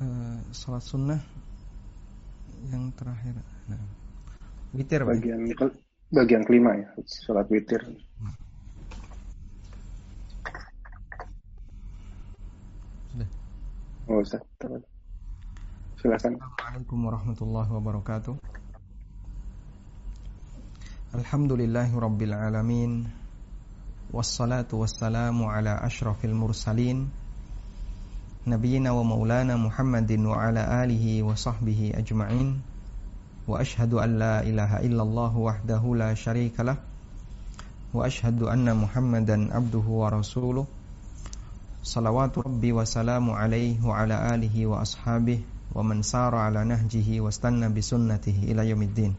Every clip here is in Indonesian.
uh, sholat sunnah yang terakhir. Nah, witir bagian ke, bagian kelima ya, sholat witir. Sudah. Oh, Ustaz. Silakan. Assalamualaikum warahmatullahi wabarakatuh. Alhamdulillahi rabbil alamin. Wassalatu wassalamu ala ashrafil mursalin نبينا ومولانا محمد وعلى آله وصحبه أجمعين وأشهد أن لا إله إلا الله وحده لا شريك له وأشهد أن محمدا عبده ورسوله صلوات ربي وسلام عليه وعلى آله وأصحابه ومن سار على نهجه واستنى بسنته إلى يوم الدين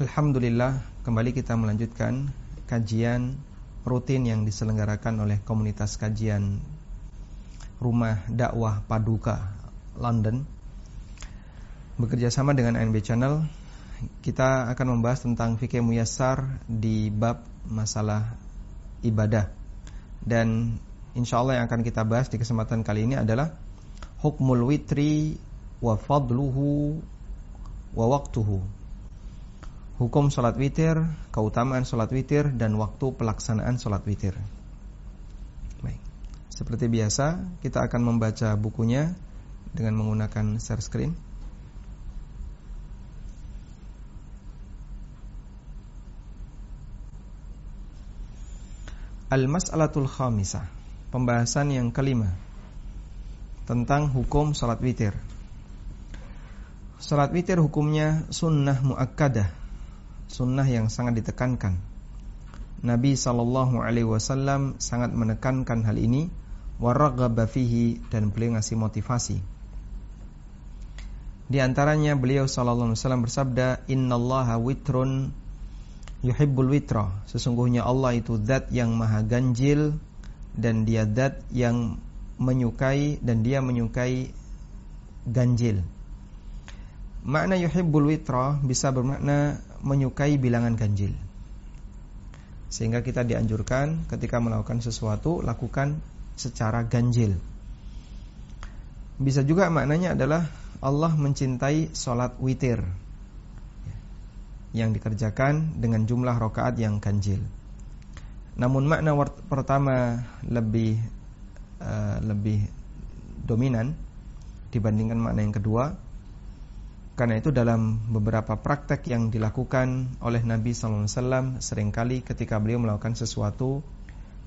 Alhamdulillah kembali kita melanjutkan kajian rutin yang diselenggarakan oleh komunitas kajian Rumah Dakwah Paduka London. Bekerja sama dengan NB Channel. Kita akan membahas tentang fikih muyassar di bab masalah ibadah. Dan insya Allah yang akan kita bahas di kesempatan kali ini adalah hukmul witri wa fadluhu wa waktuhu hukum sholat witir keutamaan sholat witir dan waktu pelaksanaan sholat witir seperti biasa, kita akan membaca bukunya dengan menggunakan share screen. Al-Mas'alatul Khamisah Pembahasan yang kelima Tentang hukum salat witir Salat witir hukumnya sunnah muakkadah Sunnah yang sangat ditekankan Nabi Wasallam sangat menekankan hal ini waragaba fihi dan beliau ngasih motivasi. Di antaranya beliau sallallahu alaihi wasallam bersabda, "Innallaha witrun yuhibbul witra." Sesungguhnya Allah itu zat yang maha ganjil dan dia zat yang menyukai dan dia menyukai ganjil. Makna yuhibbul witra bisa bermakna menyukai bilangan ganjil. Sehingga kita dianjurkan ketika melakukan sesuatu lakukan secara ganjil. Bisa juga maknanya adalah Allah mencintai sholat witir yang dikerjakan dengan jumlah rokaat yang ganjil. Namun makna pertama lebih uh, lebih dominan dibandingkan makna yang kedua. Karena itu dalam beberapa praktek yang dilakukan oleh Nabi SAW sering kali ketika beliau melakukan sesuatu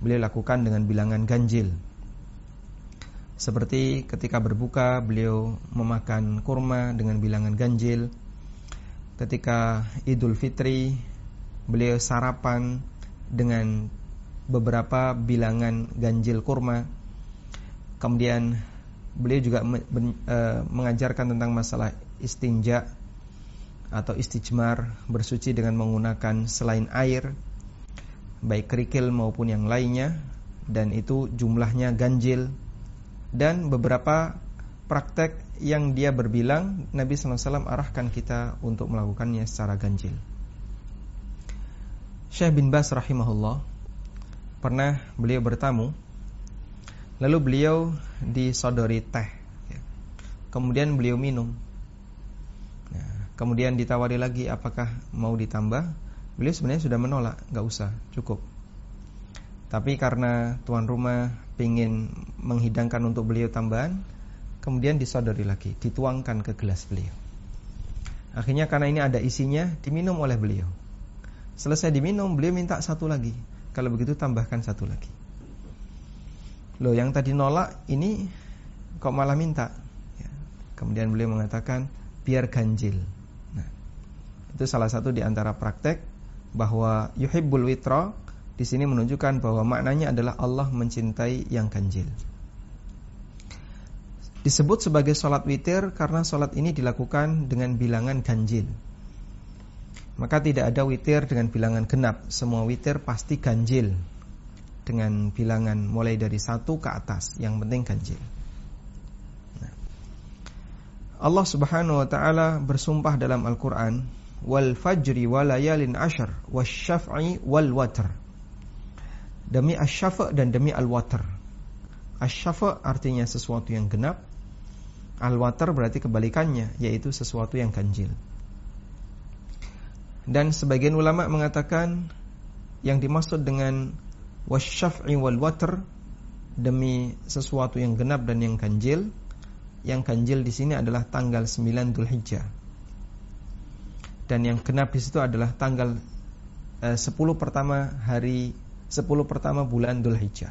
beliau lakukan dengan bilangan ganjil. Seperti ketika berbuka beliau memakan kurma dengan bilangan ganjil. Ketika Idul Fitri beliau sarapan dengan beberapa bilangan ganjil kurma. Kemudian beliau juga e, mengajarkan tentang masalah istinja atau istijmar bersuci dengan menggunakan selain air baik kerikil maupun yang lainnya dan itu jumlahnya ganjil. Dan beberapa praktek yang dia berbilang Nabi SAW arahkan kita untuk melakukannya secara ganjil. Syekh bin Bas rahimahullah pernah beliau bertamu lalu beliau disodori teh ya. kemudian beliau minum. Nah, kemudian ditawari lagi apakah mau ditambah Beliau sebenarnya sudah menolak, nggak usah, cukup. Tapi karena tuan rumah ingin menghidangkan untuk beliau tambahan, kemudian disodori lagi, dituangkan ke gelas beliau. Akhirnya karena ini ada isinya, diminum oleh beliau. Selesai diminum, beliau minta satu lagi. Kalau begitu tambahkan satu lagi. Loh yang tadi nolak ini kok malah minta? Ya. Kemudian beliau mengatakan biar ganjil. Nah, itu salah satu di antara praktek bahwa yuhibbul witra di sini menunjukkan bahwa maknanya adalah Allah mencintai yang ganjil. Disebut sebagai sholat witir karena sholat ini dilakukan dengan bilangan ganjil. Maka tidak ada witir dengan bilangan genap. Semua witir pasti ganjil dengan bilangan mulai dari satu ke atas. Yang penting ganjil. Nah. Allah Subhanahu wa taala bersumpah dalam Al-Qur'an wal fajri walayalin ashar wasyaf'i wal watr demi asyafa' dan demi al watr Asyafa artinya sesuatu yang genap. Al-watar berarti kebalikannya, yaitu sesuatu yang ganjil. Dan sebagian ulama mengatakan yang dimaksud dengan wasyaf'i wal watr demi sesuatu yang genap dan yang ganjil. Yang ganjil di sini adalah tanggal 9 Dzulhijjah. Dan yang genap di situ adalah tanggal eh, 10 pertama hari 10 pertama bulan Dzulhijjah.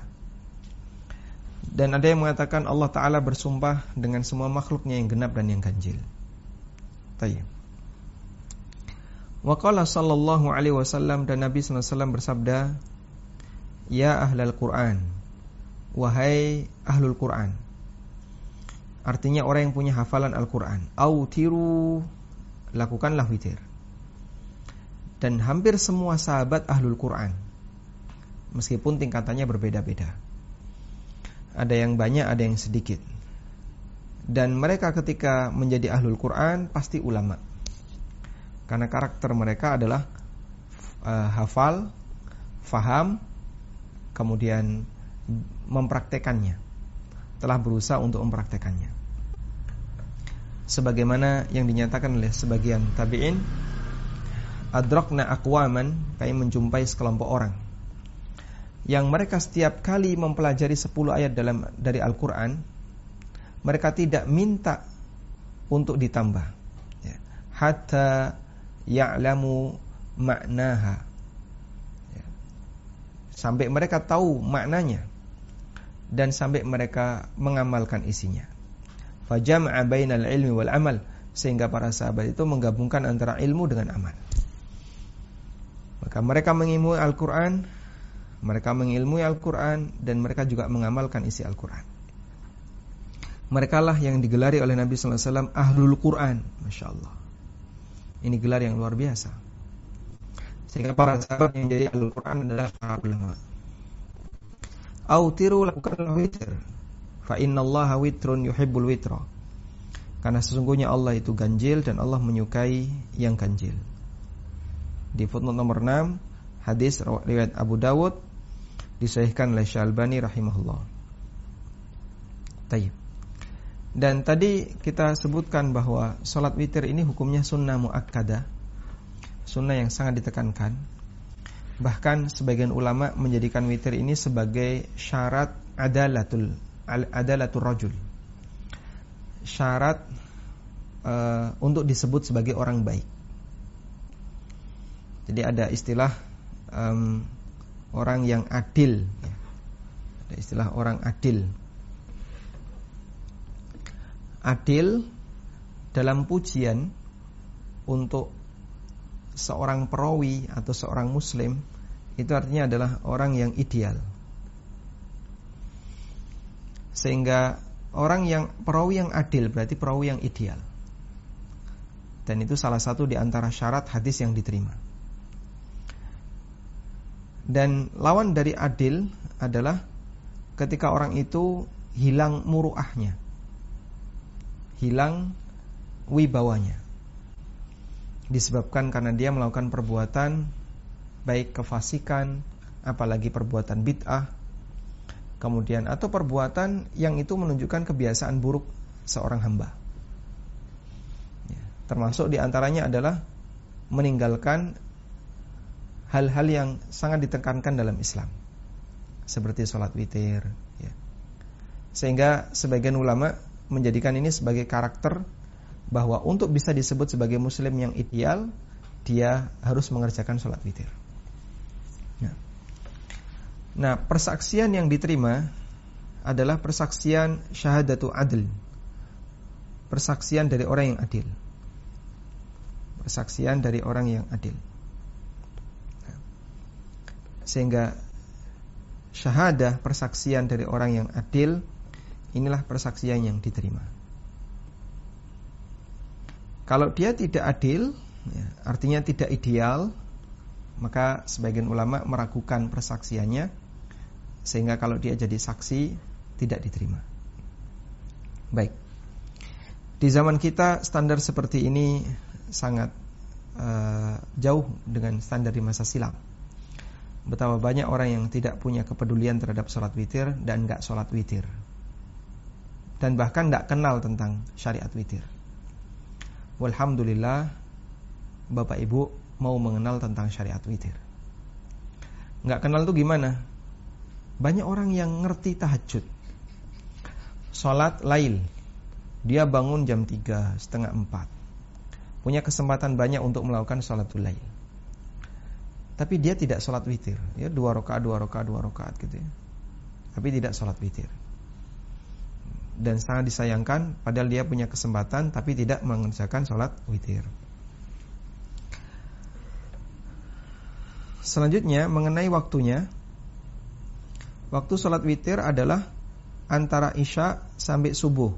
Dan ada yang mengatakan Allah Ta'ala bersumpah dengan semua makhluknya yang genap dan yang ganjil. Tayyib. Waqala sallallahu alaihi wasallam dan Nabi SAW bersabda, Ya ahlal Quran, wahai ahlul Quran. Artinya orang yang punya hafalan Al-Quran. Autiru, lakukanlah witir. Dan hampir semua sahabat ahlul Quran, meskipun tingkatannya berbeda-beda ada yang banyak, ada yang sedikit. Dan mereka ketika menjadi ahlul Quran pasti ulama. Karena karakter mereka adalah uh, hafal, faham, kemudian mempraktekannya. Telah berusaha untuk mempraktekannya. Sebagaimana yang dinyatakan oleh sebagian tabi'in, adrakna aqwaman, kami menjumpai sekelompok orang. Yang mereka setiap kali mempelajari 10 ayat dalam dari Al-Qur'an mereka tidak minta untuk ditambah. Ya. hatta ya'lamu maknaha ya. sampai mereka tahu maknanya dan sampai mereka mengamalkan isinya. Fajam'a bainal ilmi wal amal sehingga para sahabat itu menggabungkan antara ilmu dengan amal maka mereka mengilmui Al-Qur'an mereka mengilmui Al-Quran dan mereka juga mengamalkan isi Al-Quran. Mereka lah yang digelari oleh Nabi SAW Ahlul Quran. Masya Allah. Ini gelar yang luar biasa. Sehingga para sahabat yang jadi Ahlul Quran adalah para ulama. Autiru lakukanlah witir. Fa inna Allah witrun yuhibbul witra. Karena sesungguhnya Allah itu ganjil dan Allah menyukai yang ganjil. Di footnote nomor 6 hadis riwayat Abu Dawud disahihkan oleh Syalbani rahimahullah. Tayyib. Dan tadi kita sebutkan bahwa sholat witir ini hukumnya sunnah muakkada, sunnah yang sangat ditekankan. Bahkan sebagian ulama menjadikan witir ini sebagai syarat adalatul adalatul rajul. Syarat uh, untuk disebut sebagai orang baik. Jadi ada istilah um, orang yang adil. Ada istilah orang adil. Adil dalam pujian untuk seorang perawi atau seorang muslim itu artinya adalah orang yang ideal. Sehingga orang yang perawi yang adil berarti perawi yang ideal. Dan itu salah satu di antara syarat hadis yang diterima. Dan lawan dari adil adalah ketika orang itu hilang muruahnya. Hilang wibawanya. Disebabkan karena dia melakukan perbuatan baik kefasikan, apalagi perbuatan bid'ah, kemudian atau perbuatan yang itu menunjukkan kebiasaan buruk seorang hamba. Ya, termasuk di antaranya adalah meninggalkan hal-hal yang sangat ditekankan dalam Islam. Seperti sholat witir ya. sehingga sebagian ulama menjadikan ini sebagai karakter bahwa untuk bisa disebut sebagai muslim yang ideal dia harus mengerjakan sholat witir. Nah, nah persaksian yang diterima adalah persaksian syahadatu adil persaksian dari orang yang adil. Persaksian dari orang yang adil sehingga syahadah persaksian dari orang yang adil inilah persaksian yang diterima. Kalau dia tidak adil, ya, artinya tidak ideal, maka sebagian ulama meragukan persaksiannya sehingga kalau dia jadi saksi tidak diterima. Baik. Di zaman kita standar seperti ini sangat uh, jauh dengan standar di masa silam betapa banyak orang yang tidak punya kepedulian terhadap sholat witir dan nggak sholat witir dan bahkan nggak kenal tentang syariat witir. Walhamdulillah Bapak Ibu mau mengenal tentang syariat witir. Nggak kenal tuh gimana? Banyak orang yang ngerti tahajud. Sholat lail. Dia bangun jam 3, setengah 4. Punya kesempatan banyak untuk melakukan sholat lail tapi dia tidak sholat witir. Ya dua rakaat dua rakaat dua rakaat gitu ya. Tapi tidak sholat witir. Dan sangat disayangkan padahal dia punya kesempatan tapi tidak mengerjakan sholat witir. Selanjutnya mengenai waktunya. Waktu sholat witir adalah antara isya sampai subuh.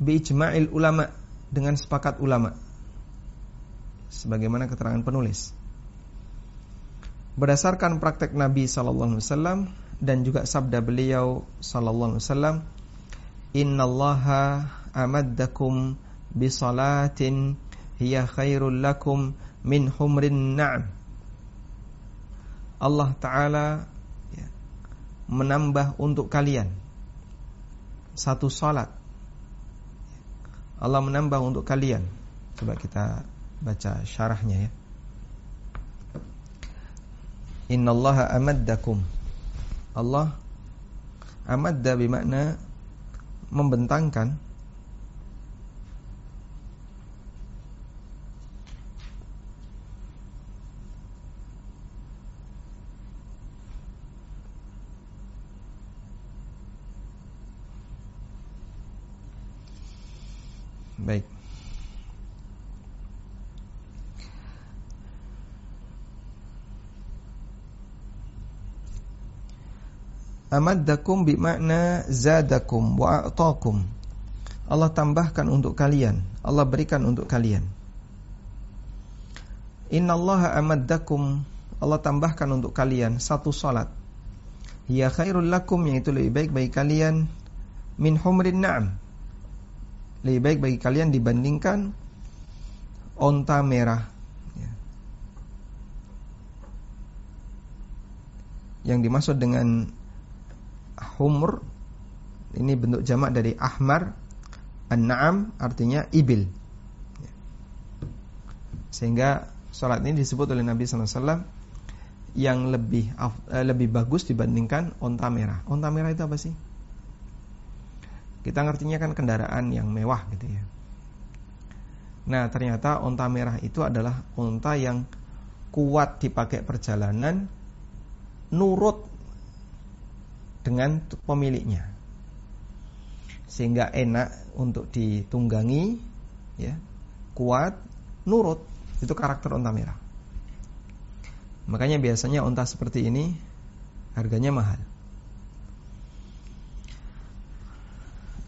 Biijma'il ulama dengan sepakat ulama. Sebagaimana keterangan penulis berdasarkan praktek Nabi sallallahu alaihi wasallam dan juga sabda beliau sallallahu alaihi wasallam innallaha amaddakum bi salatin hiya khairul lakum min humrin na'am. Allah taala ya, menambah untuk kalian satu salat. Allah menambah untuk kalian. Coba kita baca syarahnya ya Innallaha amaddakum. Allah amadda bermakna membentangkan Baik. Amaddakum bimakna zadakum wa a'takum. Allah tambahkan untuk kalian, Allah berikan untuk kalian. Innallaha amaddakum, Allah tambahkan untuk kalian satu salat. Ya khairul lakum yaitu lebih baik bagi kalian min humrin na'am. Lebih baik bagi kalian dibandingkan onta merah. Ya. Yang dimaksud dengan humur ini bentuk jamak dari ahmar an-na'am artinya ibil. Sehingga sholat ini disebut oleh Nabi SAW yang lebih eh, lebih bagus dibandingkan onta merah. Onta merah itu apa sih? Kita ngertinya kan kendaraan yang mewah gitu ya. Nah ternyata onta merah itu adalah onta yang kuat dipakai perjalanan nurut dengan pemiliknya. Sehingga enak untuk ditunggangi ya. Kuat nurut itu karakter unta merah. Makanya biasanya unta seperti ini harganya mahal.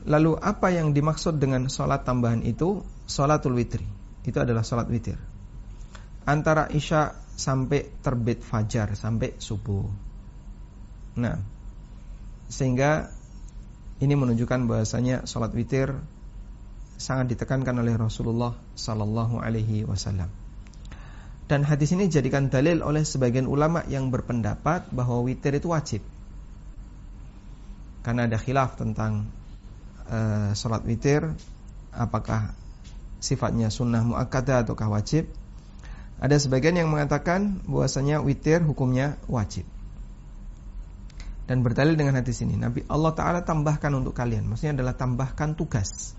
Lalu apa yang dimaksud dengan sholat tambahan itu? Sholatul witri. Itu adalah sholat witir. Antara isya sampai terbit fajar sampai subuh. Nah sehingga ini menunjukkan bahasanya sholat witir sangat ditekankan oleh Rasulullah Sallallahu Alaihi Wasallam. Dan hadis ini dijadikan dalil oleh sebagian ulama yang berpendapat bahwa witir itu wajib. Karena ada khilaf tentang uh, sholat witir, apakah sifatnya sunnah muakkadah ataukah wajib. Ada sebagian yang mengatakan bahwasanya witir hukumnya wajib dan berdalil dengan hadis ini Nabi Allah Ta'ala tambahkan untuk kalian. Maksudnya adalah tambahkan tugas.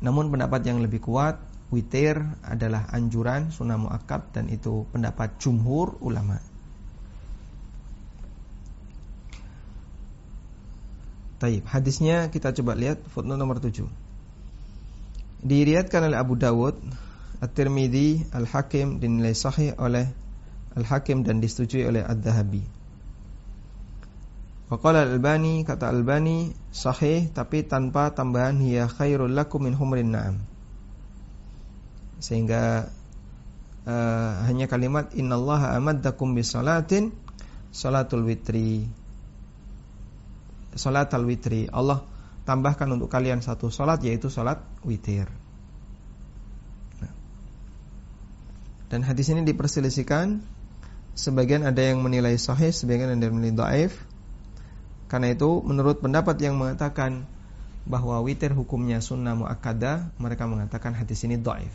Namun pendapat yang lebih kuat Witir adalah anjuran sunnah mu'akad Dan itu pendapat jumhur ulama. Taib. Hadisnya kita coba lihat footnote nomor 7 Diriatkan oleh Abu Dawud At-Tirmidhi, Al-Hakim dinilai sahih oleh Al-Hakim dan disetujui oleh Ad-Dahabi Faqala al-Albani kata Albani sahih tapi tanpa tambahan hiya khairul lakum min humrin na'am. Sehingga uh, hanya kalimat innallaha amaddakum bisalatin salatul witri. Salatul witri. Allah tambahkan untuk kalian satu salat yaitu salat witir. Nah. Dan hadis ini diperselisihkan sebagian ada yang menilai sahih, sebagian ada yang menilai dhaif. Karena itu menurut pendapat yang mengatakan bahwa witir hukumnya sunnah muakkadah, mereka mengatakan hadis ini dhaif.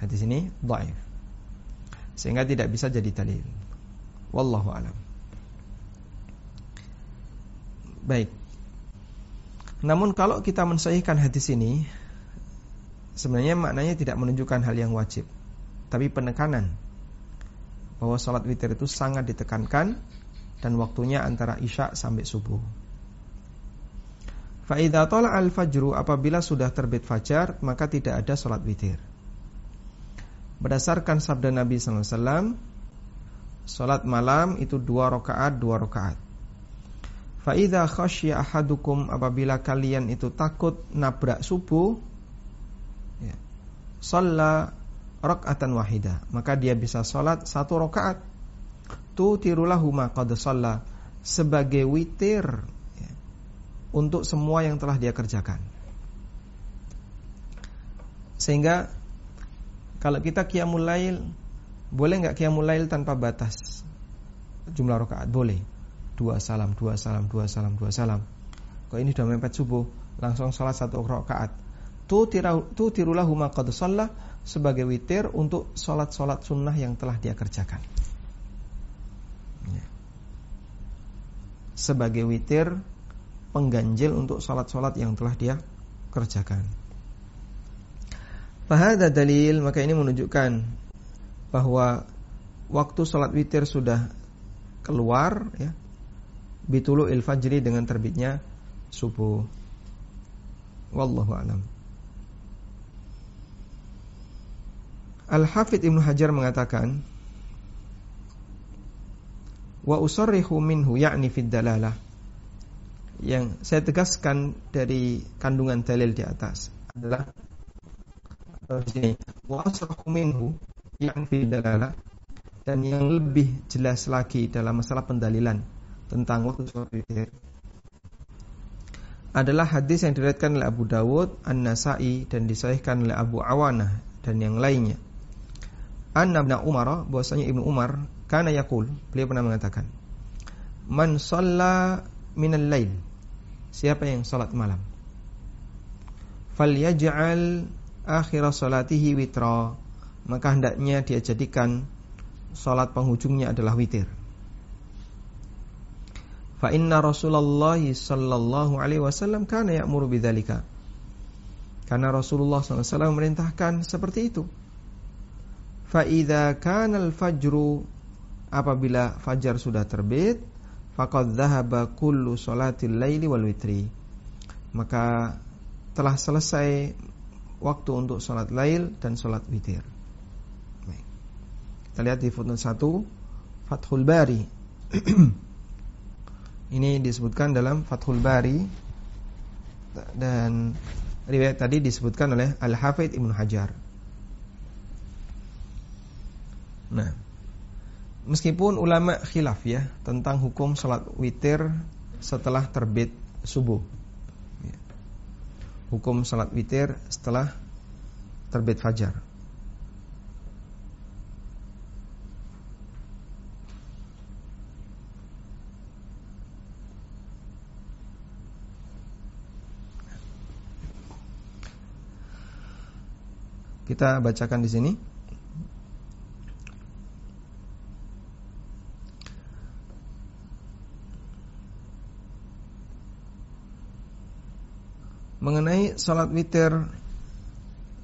Hadis ini dhaif. Sehingga tidak bisa jadi dalil. Wallahu alam. Baik. Namun kalau kita mensahihkan hadis ini sebenarnya maknanya tidak menunjukkan hal yang wajib, tapi penekanan bahwa sholat witir itu sangat ditekankan dan waktunya antara isya sampai subuh. Fa'idha tola al-fajru apabila sudah terbit fajar maka tidak ada sholat witir. Berdasarkan sabda Nabi SAW, sholat malam itu dua rakaat dua rakaat. Fa'idha khasya ahadukum apabila kalian itu takut nabrak subuh, ya, sholat rakaatan wahidah maka dia bisa sholat satu rakaat. Tu tirulahu qad sebagai witir untuk semua yang telah dia kerjakan. Sehingga kalau kita qiyamul lail boleh nggak qiyamul lail tanpa batas jumlah rakaat? Boleh. Dua salam, dua salam, dua salam, dua salam. Kok ini sudah mepet subuh, langsung sholat satu rakaat. Tu tu tirulahu qad sebagai witir untuk sholat-sholat sunnah yang telah dia kerjakan. Sebagai witir pengganjil untuk sholat-sholat yang telah dia kerjakan. Fahada dalil maka ini menunjukkan bahwa waktu sholat witir sudah keluar ya bitulu il fajri dengan terbitnya subuh. Wallahu alam. Al Hafidh Ibnu Hajar mengatakan wa usarrihu minhu yakni fid dalalah yang saya tegaskan dari kandungan dalil di atas adalah sini wasrahu minhu yang fi dalala dan yang lebih jelas lagi dalam masalah pendalilan tentang waktu sholat adalah hadis yang diriwayatkan oleh Abu Dawud, An-Nasai dan disahihkan oleh Abu Awanah dan yang lainnya. Anna bin Umar bahwasanya Ibnu Umar karena yaqul, beliau pernah mengatakan, "Man shalla minal lail" siapa yang sholat malam? Falyaj'al akhir salatihi witra. Maka hendaknya dia jadikan sholat penghujungnya adalah witir. Fa inna Rasulullah sallallahu alaihi wasallam kana ya'muru bidzalika. Karena Rasulullah SAW memerintahkan seperti itu. Fa idza kana al-fajru apabila fajar sudah terbit faqad dhahaba kullu salatil laili wal witri. Maka telah selesai waktu untuk salat lail dan salat witir. Kita lihat di footnote 1 Fathul Bari. Ini disebutkan dalam Fathul Bari. Dan riwayat tadi disebutkan oleh Al-Hafidh Ibnu Hajar. Nah Meskipun ulama khilaf ya tentang hukum sholat witir setelah terbit subuh. Ya. Hukum sholat witir setelah terbit fajar. Kita bacakan di sini. Mengenai salat witir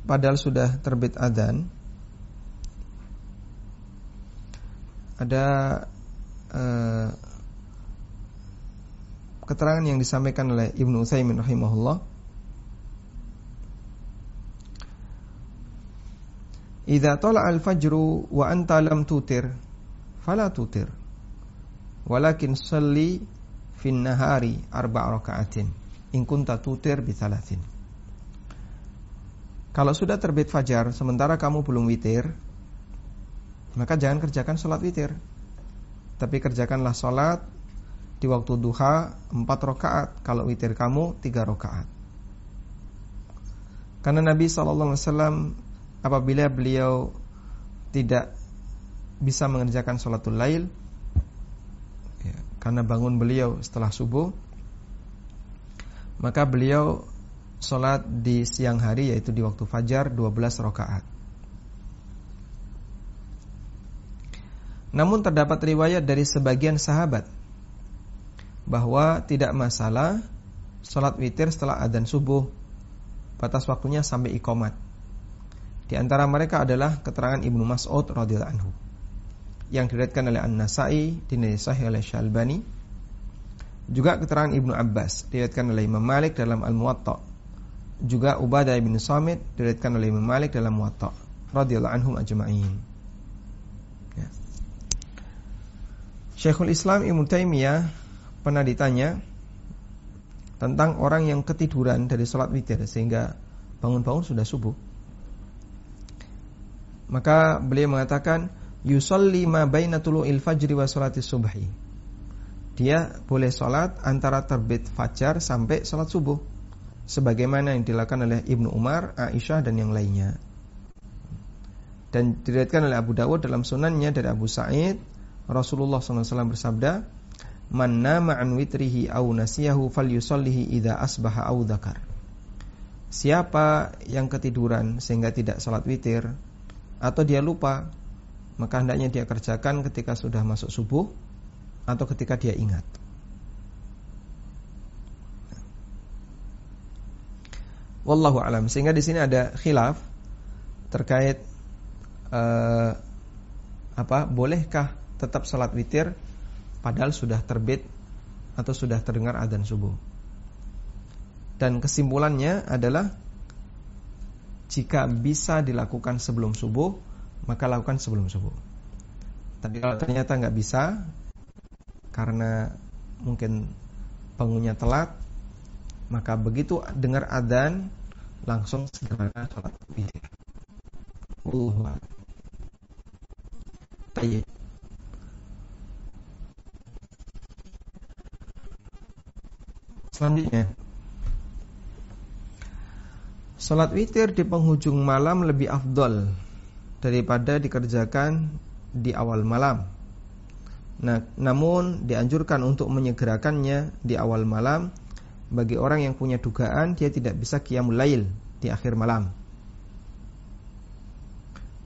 padahal sudah terbit adzan ada uh, keterangan yang disampaikan oleh Ibnu Utsaimin rahimahullah. Idza tala al-fajru wa anta lam tutir fala tutir. Walakin salli fin nahari arba' raka'atin in kunta tutir bisalasin. Kalau sudah terbit fajar sementara kamu belum witir, maka jangan kerjakan sholat witir. Tapi kerjakanlah sholat di waktu duha 4 rakaat, kalau witir kamu 3 rakaat. Karena Nabi SAW apabila beliau tidak bisa mengerjakan sholatul lail ya, karena bangun beliau setelah subuh maka beliau sholat di siang hari yaitu di waktu fajar 12 rakaat. Namun terdapat riwayat dari sebagian sahabat bahwa tidak masalah sholat witir setelah adzan subuh batas waktunya sampai ikomat. Di antara mereka adalah keterangan Ibnu Mas'ud radhiyallahu anhu yang diriwayatkan oleh An-Nasa'i dinilai sahih oleh Syalbani. Juga keterangan Ibnu Abbas diriwayatkan oleh Imam Malik dalam Al-Muwatta. Juga Ubadah bin Samit diriwayatkan oleh Imam Malik dalam Muwatta radhiyallahu anhum ajma'in. Ya. Syekhul Islam Ibnu Taimiyah pernah ditanya tentang orang yang ketiduran dari sholat witir sehingga bangun-bangun sudah subuh. Maka beliau mengatakan yusalli ma baina tulu'il fajri wa salati subhi. Dia boleh sholat antara terbit fajar sampai sholat subuh sebagaimana yang dilakukan oleh Ibnu Umar, Aisyah dan yang lainnya. Dan diriwayatkan oleh Abu Dawud dalam sunannya dari Abu Sa'id, Rasulullah SAW bersabda, "Man nama an witrihi au nasiyahu falyusallihi idza asbaha au dzakar." Siapa yang ketiduran sehingga tidak salat witir atau dia lupa maka hendaknya dia kerjakan ketika sudah masuk subuh atau ketika dia ingat. Wallahu alam. Sehingga di sini ada khilaf terkait uh, apa bolehkah tetap salat witir padahal sudah terbit atau sudah terdengar adzan subuh. Dan kesimpulannya adalah jika bisa dilakukan sebelum subuh maka lakukan sebelum subuh. Tapi kalau ternyata nggak bisa karena mungkin bangunnya telat, maka begitu dengar adzan langsung segera sholat witir. Allah. Selanjutnya Sholat witir di penghujung malam lebih afdol daripada dikerjakan di awal malam. Nah, namun dianjurkan untuk menyegerakannya di awal malam bagi orang yang punya dugaan dia tidak bisa qiyamul lail di akhir malam.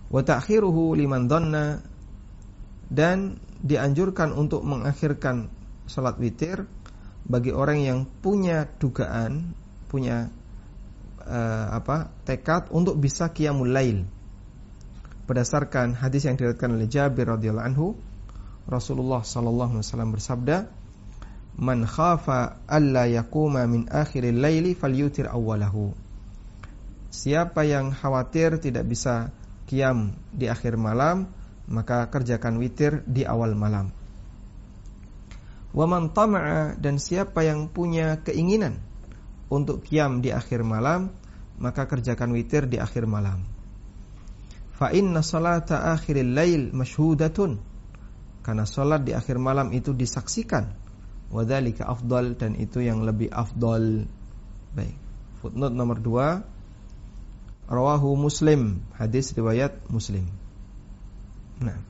Wa ta'khiruhu liman dhanna dan dianjurkan untuk mengakhirkan salat witir bagi orang yang punya dugaan, punya uh, apa? tekad untuk bisa qiyamul lail berdasarkan hadis yang diriwayatkan oleh Jabir radhiyallahu anhu Rasulullah sallallahu alaihi wasallam bersabda Man khafa alla yaquma min akhiril laili falyutir awwalahu. Siapa yang khawatir tidak bisa kiam di akhir malam maka kerjakan witir di awal malam. Wa man tama'a dan siapa yang punya keinginan untuk kiam di akhir malam maka kerjakan witir di akhir malam. Fa inna salata akhiril lail masyhudatun. Karena salat di akhir malam itu disaksikan. Wadzalika afdal dan itu yang lebih afdal. Baik. Footnote nomor 2 Rawahu Muslim, hadis riwayat Muslim. Nah.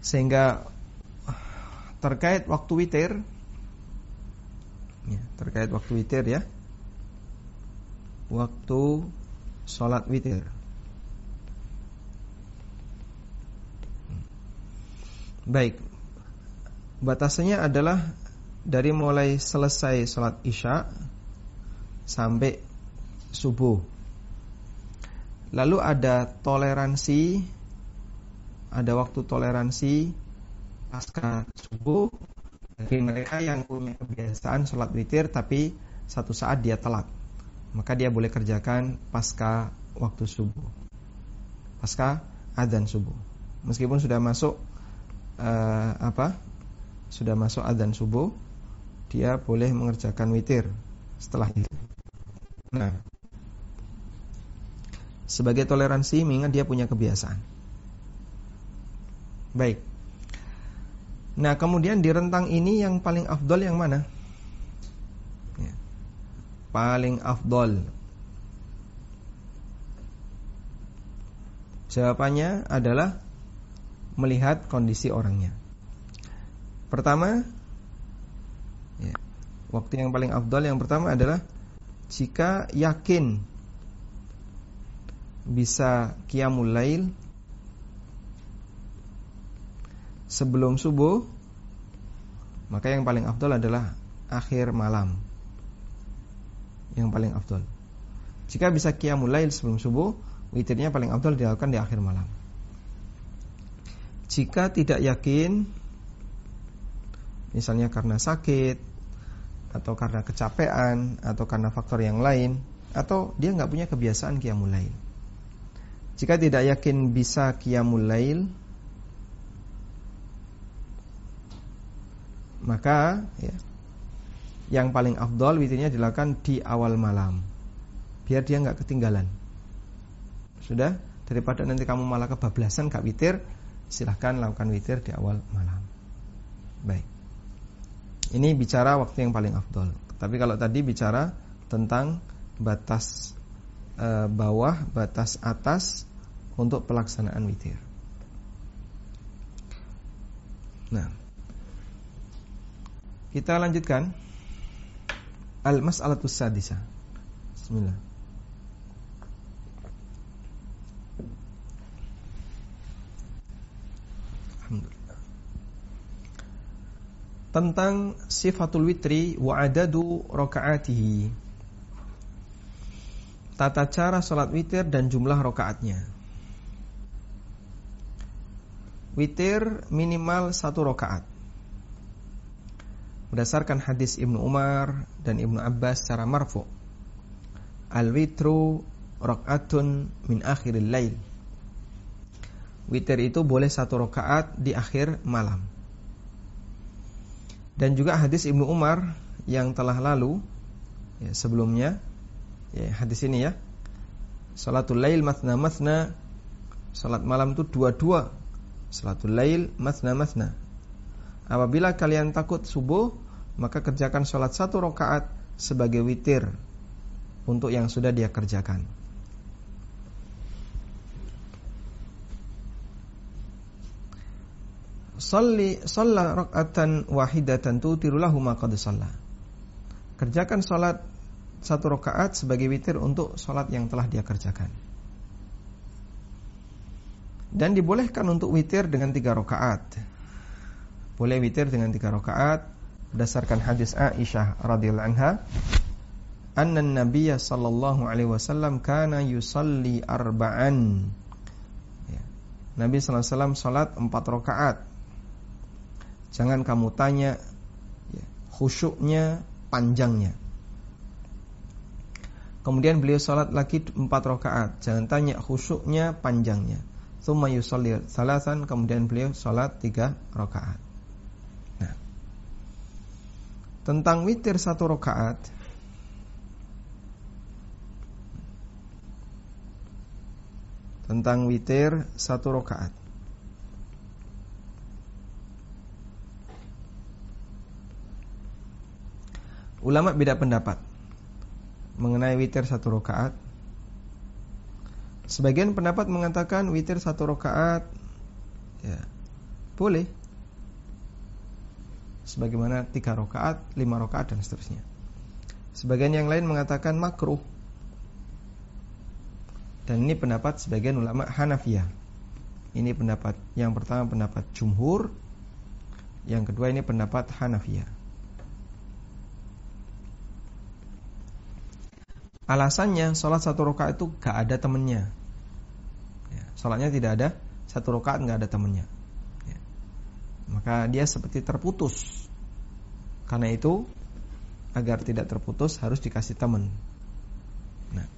Sehingga terkait waktu witir ya, terkait waktu witir ya. Waktu salat witir. Baik. Batasannya adalah dari mulai selesai sholat isya sampai subuh. Lalu ada toleransi, ada waktu toleransi pasca subuh bagi mereka yang punya kebiasaan sholat witir tapi satu saat dia telat. Maka dia boleh kerjakan pasca waktu subuh. Pasca adzan subuh. Meskipun sudah masuk uh, apa sudah masuk adzan subuh dia boleh mengerjakan witir setelah itu. Nah, sebagai toleransi mengingat dia punya kebiasaan. Baik. Nah, kemudian di rentang ini yang paling afdol yang mana? Ya. Paling afdol. Jawabannya adalah melihat kondisi orangnya. Pertama, ya, waktu yang paling afdal yang pertama adalah jika yakin bisa qiyamul lail sebelum subuh, maka yang paling afdal adalah akhir malam. Yang paling afdal. Jika bisa qiyamul lail sebelum subuh, witirnya paling afdal dilakukan di akhir malam. Jika tidak yakin misalnya karena sakit atau karena kecapean atau karena faktor yang lain atau dia nggak punya kebiasaan qiyamul lail. Jika tidak yakin bisa qiyamul lail maka ya, yang paling afdol witirnya dilakukan di awal malam biar dia nggak ketinggalan sudah daripada nanti kamu malah kebablasan gak witir silahkan lakukan witir di awal malam. Baik. Ini bicara waktu yang paling afdol. Tapi kalau tadi bicara tentang batas e, bawah batas atas untuk pelaksanaan witir. Nah. Kita lanjutkan. Al-mas'alatus sadisa. Bismillah. Tentang sifatul witri wa adadu rakaatihi. Tata cara salat witir dan jumlah rakaatnya. Witir minimal satu rakaat berdasarkan hadis Ibnu Umar dan Ibnu Abbas secara marfu. Al-witru rak'atun min akhiril lail. Witir itu boleh satu rakaat di akhir malam. Dan juga hadis Ibnu Umar yang telah lalu ya, sebelumnya ya, hadis ini ya. Salatul lail matna matna Salat malam itu dua-dua Salatul lail matna matna Apabila kalian takut subuh, maka kerjakan sholat satu rakaat sebagai witir untuk yang sudah dia kerjakan. Salli shalla rakaatan wahidatan tutirulahu ma qad shalla. Kerjakan sholat satu rakaat sebagai witir untuk sholat yang telah dia kerjakan. Dan dibolehkan untuk witir dengan tiga rakaat boleh witir dengan tiga rakaat berdasarkan hadis Aisyah radhiyallahu anha anna nabiyya sallallahu alaihi wasallam kana yusalli arba'an ya. Nabi sallallahu alaihi wasallam salat empat rakaat jangan kamu tanya ya, khusyuknya panjangnya Kemudian beliau salat lagi empat rakaat. Jangan tanya khusyuknya panjangnya. Thumma yusalli salasan. Kemudian beliau salat tiga rakaat. tentang witir satu rakaat tentang witir satu rakaat ulama beda pendapat mengenai witir satu rakaat sebagian pendapat mengatakan witir satu rakaat ya boleh sebagaimana tiga rakaat, lima rakaat dan seterusnya. Sebagian yang lain mengatakan makruh. Dan ini pendapat sebagian ulama Hanafiyah. Ini pendapat yang pertama pendapat jumhur, yang kedua ini pendapat Hanafiyah. Alasannya sholat satu rakaat itu gak ada temennya. Ya, sholatnya tidak ada satu rakaat gak ada temennya maka dia seperti terputus. Karena itu agar tidak terputus harus dikasih teman. Nah,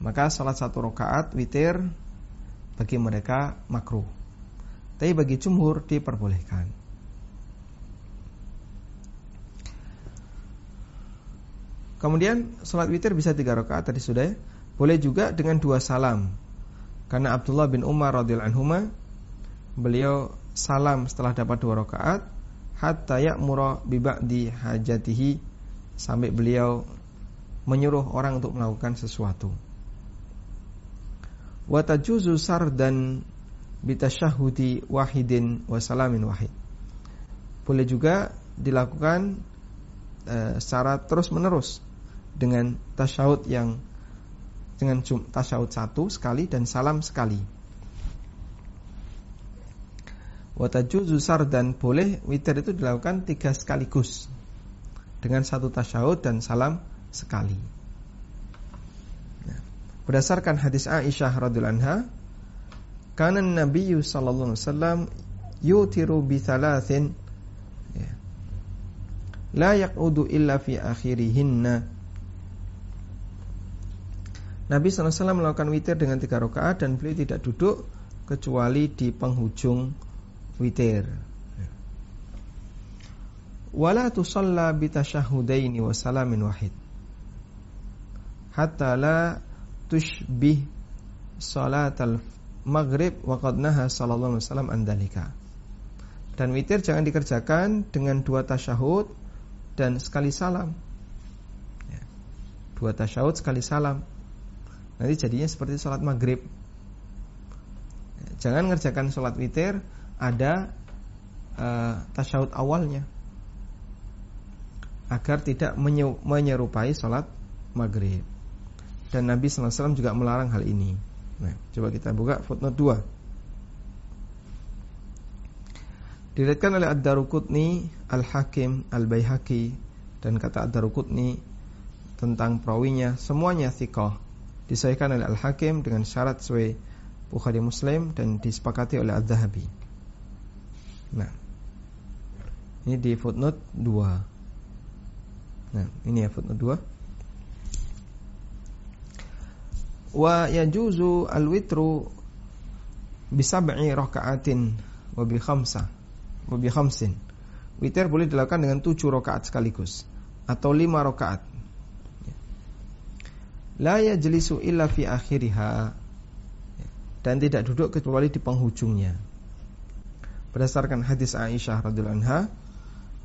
maka salat satu rakaat witir bagi mereka makruh. Tapi bagi jumhur diperbolehkan. Kemudian salat witir bisa tiga rakaat tadi sudah ya. Boleh juga dengan dua salam. Karena Abdullah bin Umar radhiyallahu anhu beliau salam setelah dapat dua rakaat hatta ya'mura bi ba'di hajatihi sampai beliau menyuruh orang untuk melakukan sesuatu. Watajuzu sardan bitasyahudi wahidin wasalamin wahid. Boleh juga dilakukan e, secara terus menerus dengan tasyahud yang dengan tasyahud satu sekali dan salam sekali. Watajuzu sardan boleh witir itu dilakukan tiga sekaligus dengan satu tasyahud dan salam sekali. Berdasarkan hadis Aisyah radhiyallahu anha, kana Nabi sallallahu alaihi wasallam yutiru bi thalathin ya. la yaqudu illa fi akhirihinna. Nabi SAW melakukan witir dengan tiga rakaat dan beliau tidak duduk kecuali di penghujung witir. Wala tusalla bi tasyahudaini wa salamin wahid. Hatta la tushbih salatal maghrib wa qad naha sallallahu alaihi wasallam andalika. Dan witir jangan dikerjakan dengan dua tasyahud dan sekali salam. Ya. Dua tasyahud sekali salam. Nanti jadinya seperti sholat maghrib. Jangan ngerjakan sholat witir ada uh, tasyahud awalnya agar tidak menyerupai sholat maghrib. Dan Nabi SAW juga melarang hal ini Nah, coba kita buka footnote 2 Diriatkan oleh Ad-Darukutni, Al-Hakim, Al-Bayhaqi Dan kata Ad-Darukutni Tentang perawinya Semuanya thikoh Disahkan oleh Al-Hakim dengan syarat sesuai Bukhari Muslim Dan disepakati oleh Ad-Zahabi Nah Ini di footnote 2 Nah ini ya footnote 2 wa yajuzu al-witru bi sab'i raka'atin wa bi khamsa wa bi khamsin. Witir boleh dilakukan dengan tujuh rakaat sekaligus atau lima rakaat. La yajlisu illa fi akhiriha dan tidak duduk kecuali di penghujungnya. Berdasarkan hadis Aisyah radhiyallahu anha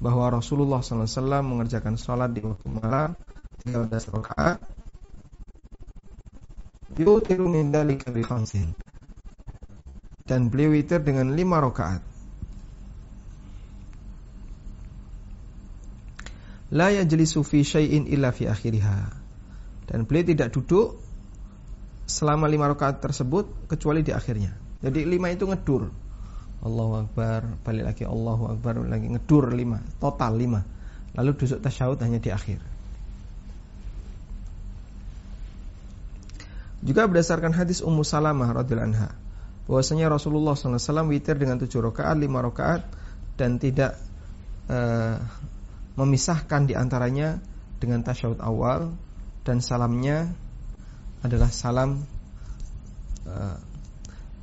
bahwa Rasulullah SAW mengerjakan sholat di waktu malam 13 rakaat yutiru min dalika bi khamsin. Dan beliau witir dengan lima rakaat. La yajlisu fi syai'in illa fi akhiriha. Dan beliau tidak duduk selama lima rakaat tersebut kecuali di akhirnya. Jadi lima itu ngedur. Allahu Akbar, balik lagi Allahu Akbar, lagi ngedur lima, total lima. Lalu duduk tasyahud hanya di akhir. Juga berdasarkan hadis Ummu Salamah radhiyallahu anha bahwasanya Rasulullah SAW witir dengan tujuh rakaat, lima rakaat dan tidak uh, memisahkan di antaranya dengan tasyahud awal dan salamnya adalah salam uh,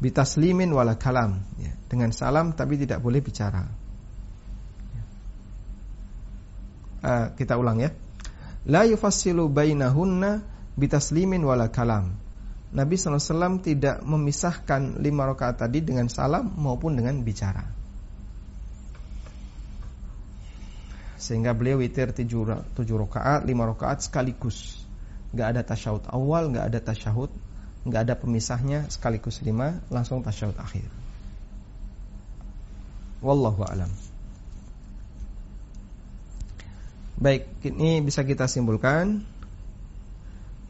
bitaslimin wala kalam ya, dengan salam tapi tidak boleh bicara. Uh, kita ulang ya. La yufassilu bainahunna bitaslimin wala kalam. Nabi SAW tidak memisahkan lima rakaat tadi dengan salam maupun dengan bicara. Sehingga beliau witir tujuh, tujuh rakaat, lima rakaat sekaligus. Gak ada tasyahud awal, gak ada tasyahud, gak ada pemisahnya sekaligus lima, langsung tasyahud akhir. Wallahu a'lam. Baik, ini bisa kita simpulkan.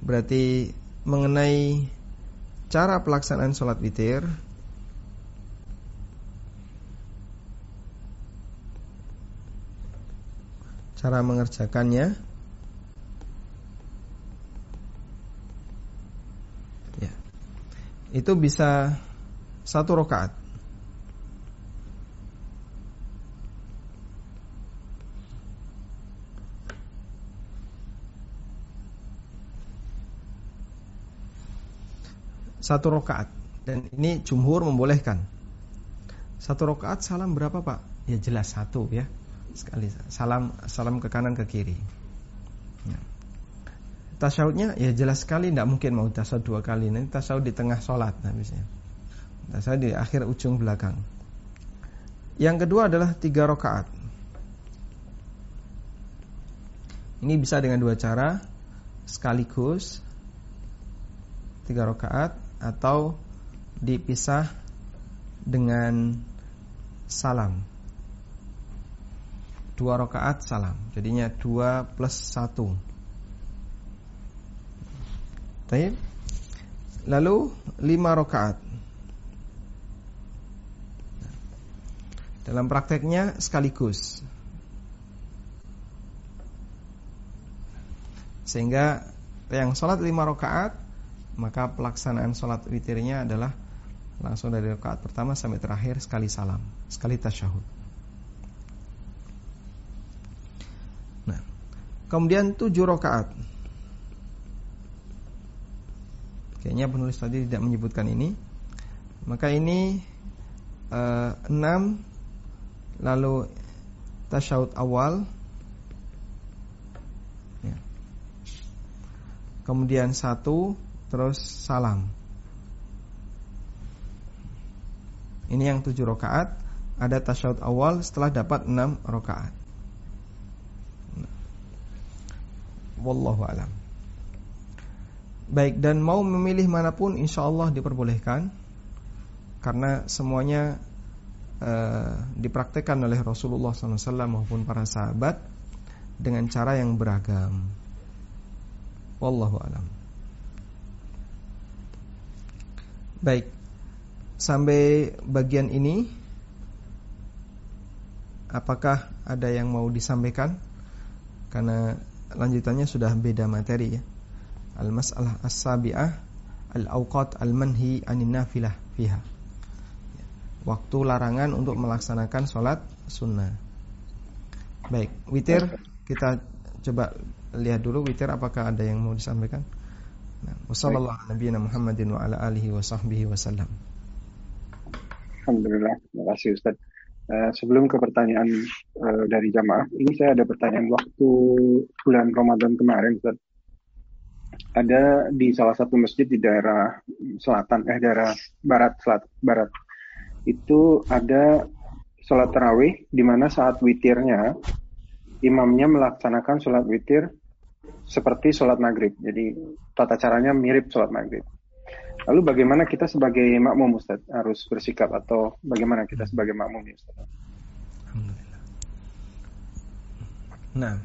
Berarti mengenai cara pelaksanaan sholat witir cara mengerjakannya itu bisa satu rakaat. Satu rakaat. Dan ini jumhur membolehkan. Satu rakaat salam berapa pak? Ya jelas satu ya. Sekali. Salam salam ke kanan ke kiri. Tasyahudnya ya jelas sekali tidak mungkin mau tasyahud dua kali nanti tasyahud di tengah sholat habisnya tasyahud di akhir ujung belakang yang kedua adalah tiga rakaat ini bisa dengan dua cara sekaligus tiga rakaat atau dipisah dengan salam. Dua rakaat salam. Jadinya dua plus satu. Taib. Lalu lima rakaat. Dalam prakteknya sekaligus. Sehingga yang sholat lima rakaat maka pelaksanaan sholat witirnya adalah langsung dari rakaat pertama sampai terakhir sekali salam, sekali tasyahud. Nah, kemudian tujuh rakaat. Kayaknya penulis tadi tidak menyebutkan ini. Maka ini uh, enam lalu tasyahud awal. Ya. kemudian satu terus salam. Ini yang tujuh rakaat. Ada tasyahud awal setelah dapat enam rakaat. Wallahu alam baik dan mau memilih mana pun insya Allah diperbolehkan karena semuanya uh, dipraktekkan oleh Rasulullah SAW maupun para sahabat dengan cara yang beragam. Wallahu alam. Baik, sampai bagian ini, apakah ada yang mau disampaikan? Karena lanjutannya sudah beda materi ya. Al-mas'alah as-sabi'ah al-awqat al-manhi anin nafilah fiha waktu larangan untuk melaksanakan sholat sunnah. Baik, witir kita coba lihat dulu witir apakah ada yang mau disampaikan. Nah, wassalamualaikum Muhammadin wa ala alihi wa sahbihi wasallam. Alhamdulillah, terima kasih Ustaz. Uh, sebelum ke pertanyaan uh, dari jamaah, ini saya ada pertanyaan waktu bulan Ramadan kemarin Ustaz. Ada di salah satu masjid di daerah selatan, eh daerah barat, selat, barat itu ada sholat tarawih di mana saat witirnya imamnya melaksanakan sholat witir seperti sholat maghrib. Jadi tata caranya mirip sholat maghrib. Lalu bagaimana kita sebagai makmum Ustaz harus bersikap atau bagaimana kita sebagai makmum Ustaz? Alhamdulillah. Nah,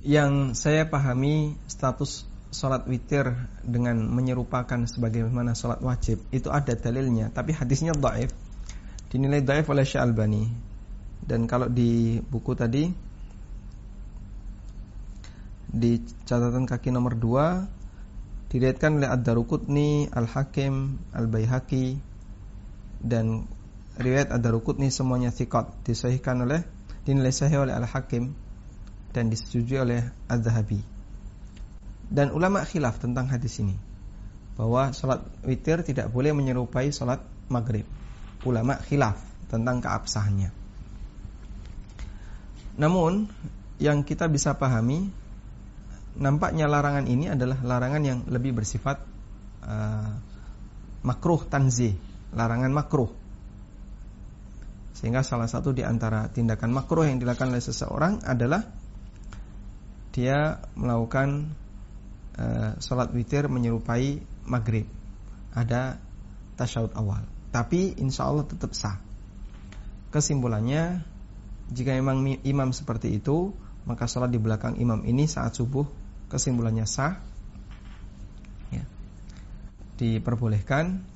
yang saya pahami status sholat witir dengan menyerupakan sebagaimana sholat wajib itu ada dalilnya. Tapi hadisnya dhaif dinilai dhaif oleh Syalbani dan kalau di buku tadi di catatan kaki nomor 2 diriatkan oleh Ad-Daruqutni, Al-Hakim, Al-Baihaqi dan riwayat Ad-Daruqutni semuanya thiqat disahihkan oleh dinilai sahih oleh Al-Hakim dan disetujui oleh Az-Zahabi dan ulama khilaf tentang hadis ini bahwa sholat witir tidak boleh menyerupai sholat maghrib. Ulama khilaf tentang keabsahannya. Namun yang kita bisa pahami nampaknya larangan ini adalah larangan yang lebih bersifat uh, makruh tanzih, larangan makruh. Sehingga salah satu di antara tindakan makruh yang dilakukan oleh seseorang adalah dia melakukan uh, sholat witir menyerupai maghrib. Ada tasyahud awal. Tapi insya Allah tetap sah. Kesimpulannya jika memang imam seperti itu maka sholat di belakang imam ini saat subuh kesimpulannya sah. Ya. diperbolehkan.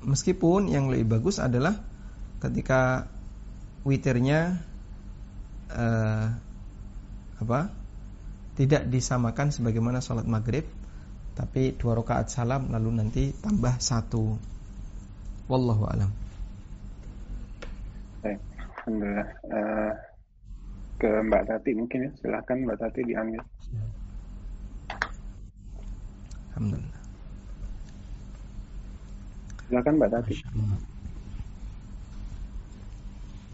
Meskipun yang lebih bagus adalah ketika witirnya uh, apa tidak disamakan sebagaimana sholat maghrib tapi dua rakaat salam lalu nanti tambah satu. Wallahu alam. Alhamdulillah. Uh, ke Mbak Tati mungkin ya. Silahkan Mbak Tati diambil. Alhamdulillah. Silakan Mbak Tati.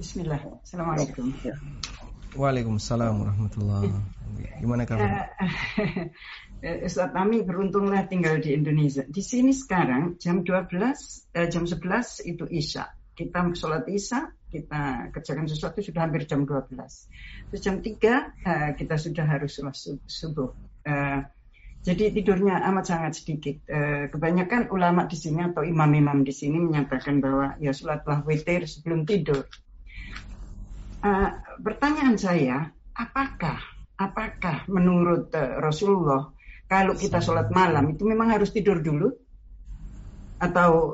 Bismillah. Assalamualaikum. Ya. Waalaikumsalam warahmatullahi Gimana kabar? Uh, Ustaz kami beruntunglah tinggal di Indonesia. Di sini sekarang jam 12, eh, jam 11 itu Isya. Kita sholat Isya, kita kerjakan sesuatu sudah hampir jam 12. Terus jam 3 uh, kita sudah harus sholat subuh. Uh, Jadi tidurnya amat sangat sedikit. Eh, kebanyakan ulama di sini atau imam-imam di sini menyatakan bahwa ya sholatlah witir sebelum tidur. Eh, pertanyaan saya, apakah apakah menurut eh, Rasulullah kalau kita sholat malam itu memang harus tidur dulu? Atau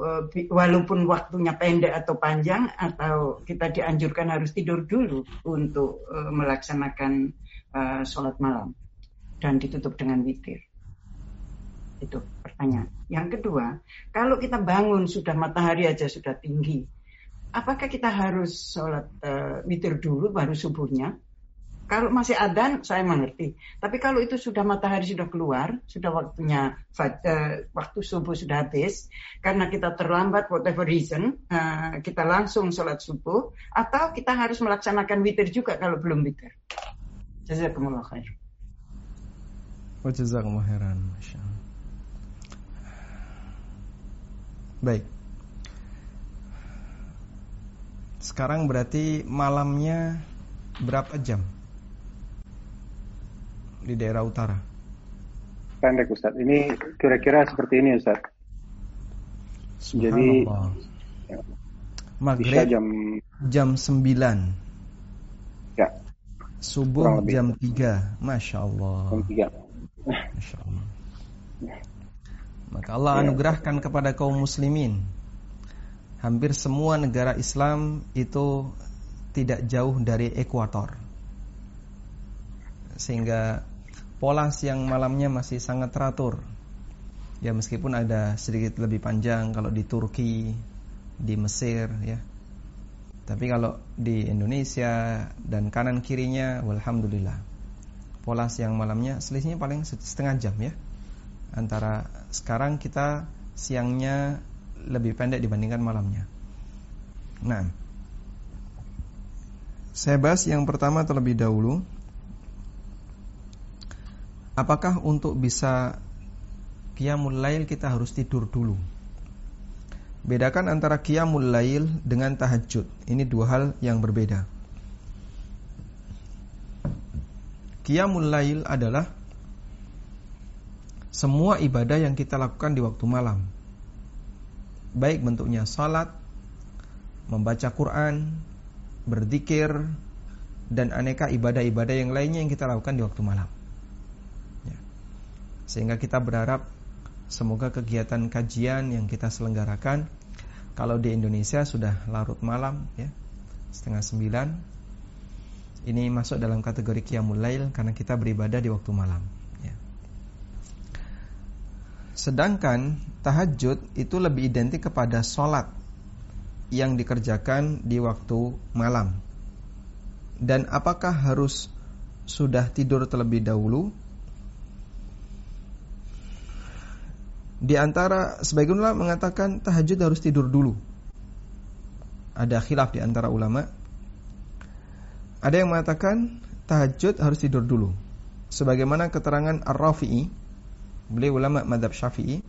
walaupun waktunya pendek atau panjang, atau kita dianjurkan harus tidur dulu untuk melaksanakan sholat malam dan ditutup dengan witir? Itu pertanyaan. Yang kedua, kalau kita bangun sudah matahari aja sudah tinggi, apakah kita harus sholat uh, witir dulu baru subuhnya? Kalau masih adan, saya mengerti. Tapi kalau itu sudah matahari sudah keluar, sudah waktunya uh, waktu subuh sudah habis, karena kita terlambat whatever reason, uh, kita langsung sholat subuh, atau kita harus melaksanakan witir juga kalau belum witir. Jazakumullah khair. Wajazakumullah khairan. Masya Allah. Baik. Sekarang berarti malamnya berapa jam di daerah utara? Pendek Ustaz. Ini kira-kira seperti ini Ustaz. Jadi ya, maghrib jam jam 9. Ya. Subuh jam 3. Masya Allah. Jam 3. Masya Allah. Maka Allah ya. anugerahkan kepada kaum muslimin Hampir semua negara Islam itu tidak jauh dari ekuator. Sehingga pola siang malamnya masih sangat teratur. Ya meskipun ada sedikit lebih panjang kalau di Turki, di Mesir ya. Tapi kalau di Indonesia dan kanan kirinya, alhamdulillah, pola siang malamnya selisihnya paling setengah jam ya. Antara sekarang kita siangnya lebih pendek dibandingkan malamnya. Nah, saya bahas yang pertama terlebih dahulu. Apakah untuk bisa qiyamul lail kita harus tidur dulu? Bedakan antara qiyamul lail dengan tahajud. Ini dua hal yang berbeda. Qiyamul lail adalah semua ibadah yang kita lakukan di waktu malam. Baik bentuknya salat, membaca Quran, berzikir, dan aneka ibadah-ibadah yang lainnya yang kita lakukan di waktu malam. Ya. Sehingga kita berharap semoga kegiatan kajian yang kita selenggarakan kalau di Indonesia sudah larut malam ya setengah sembilan ini masuk dalam kategori qiyamul lail karena kita beribadah di waktu malam. Sedangkan tahajud itu lebih identik kepada sholat yang dikerjakan di waktu malam. Dan apakah harus sudah tidur terlebih dahulu? Di antara sebagian ulama mengatakan tahajud harus tidur dulu. Ada khilaf di antara ulama. Ada yang mengatakan tahajud harus tidur dulu. Sebagaimana keterangan Ar-Rafi'i Beliau ulama madhab syafi'i.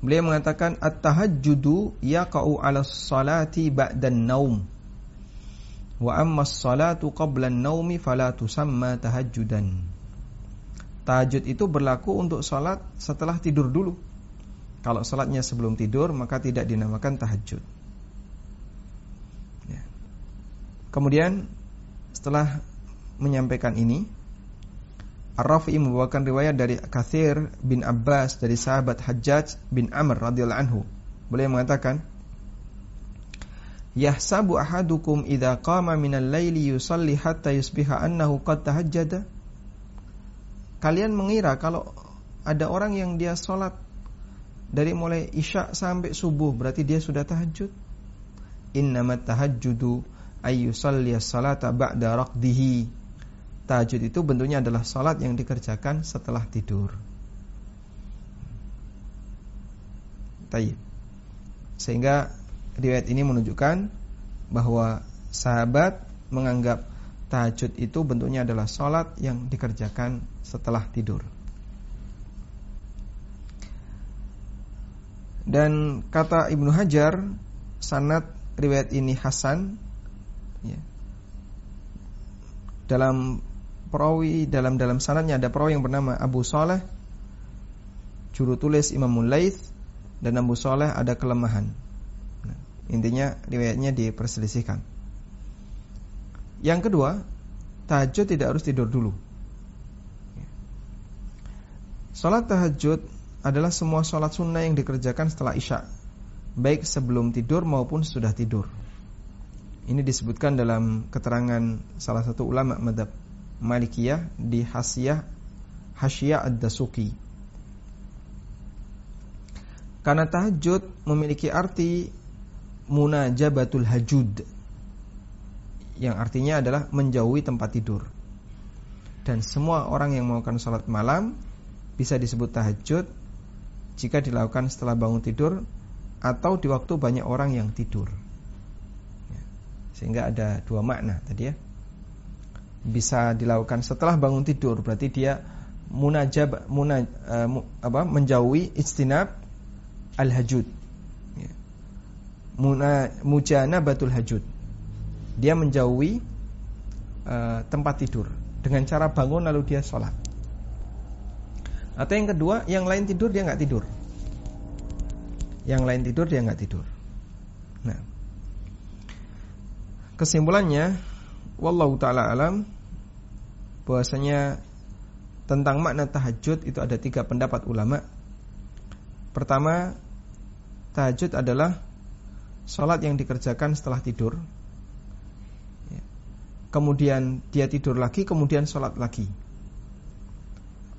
Beliau mengatakan At-tahajjudu yaqa'u ala salati ba'dan naum Wa amma salatu qabla naumi fala tusamma tahajjudan. Tahajud itu berlaku untuk salat setelah tidur dulu. Kalau salatnya sebelum tidur maka tidak dinamakan tahajud. Ya. Kemudian setelah menyampaikan ini Ar-Rafi'i membawakan riwayat dari Kathir bin Abbas dari sahabat Hajjaj bin Amr radhiyallahu anhu. Beliau mengatakan, Yahsabu ahadukum idza qama minal laili yusalli hatta yusbiha annahu qad tahajjada. Kalian mengira kalau ada orang yang dia sholat dari mulai isya sampai subuh berarti dia sudah tahajud. Innamat tahajjudu ayyusalli as-salata ba'da raqdihi Tahajud itu bentuknya adalah sholat yang dikerjakan setelah tidur. Sehingga riwayat ini menunjukkan bahwa sahabat menganggap tahajud itu bentuknya adalah sholat yang dikerjakan setelah tidur. Dan kata Ibnu Hajar, sanat riwayat ini Hasan ya, dalam perawi dalam dalam sanadnya ada perawi yang bernama Abu Saleh juru tulis Imam Laits dan Abu Saleh ada kelemahan. Nah, intinya riwayatnya diperselisihkan. Yang kedua, tahajud tidak harus tidur dulu. Salat tahajud adalah semua salat sunnah yang dikerjakan setelah isya, baik sebelum tidur maupun sudah tidur. Ini disebutkan dalam keterangan salah satu ulama madhab Malikiyah di Hasiyah Hasyiah Ad-Dasuki. Karena tahajud memiliki arti munajabatul hajud yang artinya adalah menjauhi tempat tidur. Dan semua orang yang melakukan sholat malam bisa disebut tahajud jika dilakukan setelah bangun tidur atau di waktu banyak orang yang tidur. Ya, sehingga ada dua makna tadi ya. Bisa dilakukan setelah bangun tidur berarti dia munajab muna, uh, mu, apa menjauhi istinab al-hajud. Ya. Muna mujanabatul hajud dia menjauhi uh, tempat tidur dengan cara bangun lalu dia sholat. Atau yang kedua, yang lain tidur dia nggak tidur. Yang lain tidur dia nggak tidur. Nah, kesimpulannya, wallahu taala alam, bahwasanya tentang makna tahajud itu ada tiga pendapat ulama. Pertama, tahajud adalah sholat yang dikerjakan setelah tidur kemudian dia tidur lagi, kemudian sholat lagi.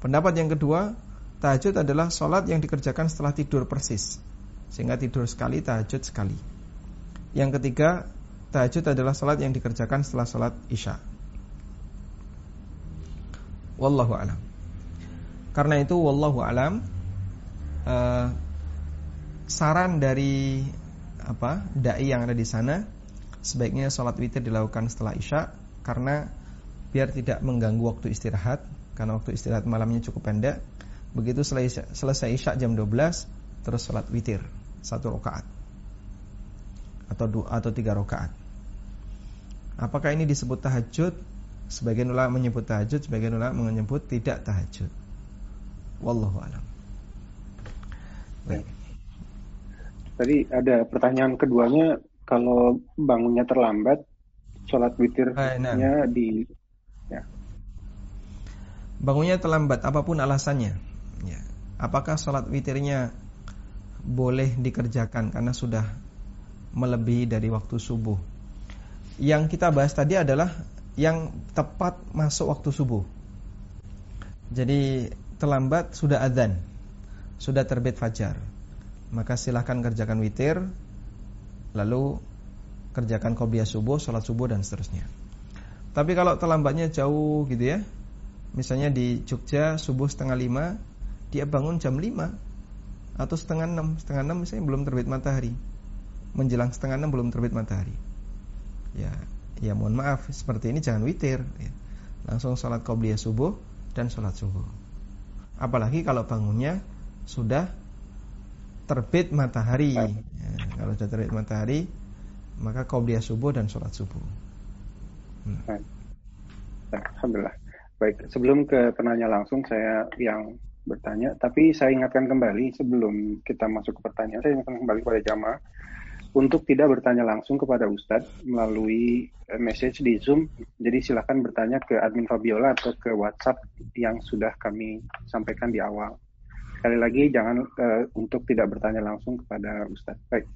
Pendapat yang kedua, tahajud adalah sholat yang dikerjakan setelah tidur persis, sehingga tidur sekali, tahajud sekali. Yang ketiga, tahajud adalah sholat yang dikerjakan setelah sholat isya. Wallahu alam. Karena itu, wallahu alam, uh, saran dari apa dai yang ada di sana sebaiknya sholat witir dilakukan setelah isya karena biar tidak mengganggu waktu istirahat karena waktu istirahat malamnya cukup pendek. Begitu selesai, selesai isya jam 12 terus sholat witir satu rakaat atau dua atau tiga rakaat. Apakah ini disebut tahajud? Sebagian ulama menyebut tahajud, sebagian ulama menyebut tidak tahajud. Wallahu alam. Baik. Tadi ada pertanyaan keduanya kalau bangunnya terlambat sholat witirnya nah. di ya. bangunnya terlambat apa pun alasannya ya. apakah sholat witirnya boleh dikerjakan karena sudah melebihi dari waktu subuh yang kita bahas tadi adalah yang tepat masuk waktu subuh jadi terlambat sudah adzan sudah terbit fajar maka silahkan kerjakan witir lalu kerjakan qobliyah subuh, sholat subuh dan seterusnya. Tapi kalau terlambatnya jauh gitu ya, misalnya di Jogja subuh setengah lima, dia bangun jam lima atau setengah enam, setengah enam misalnya belum terbit matahari, menjelang setengah enam belum terbit matahari. Ya, ya mohon maaf seperti ini jangan witir, ya. langsung sholat qobliyah subuh dan sholat subuh. Apalagi kalau bangunnya sudah terbit matahari. Ya, kalau sudah terbit matahari, maka qabliyah subuh dan sholat subuh. Hmm. Alhamdulillah. Baik, sebelum ke penanya langsung saya yang bertanya, tapi saya ingatkan kembali sebelum kita masuk ke pertanyaan, saya ingatkan kembali kepada jamaah untuk tidak bertanya langsung kepada Ustadz melalui eh, message di Zoom. Jadi silakan bertanya ke admin Fabiola atau ke WhatsApp yang sudah kami sampaikan di awal. Sekali lagi jangan uh, untuk tidak bertanya langsung kepada Ustadz. Baik.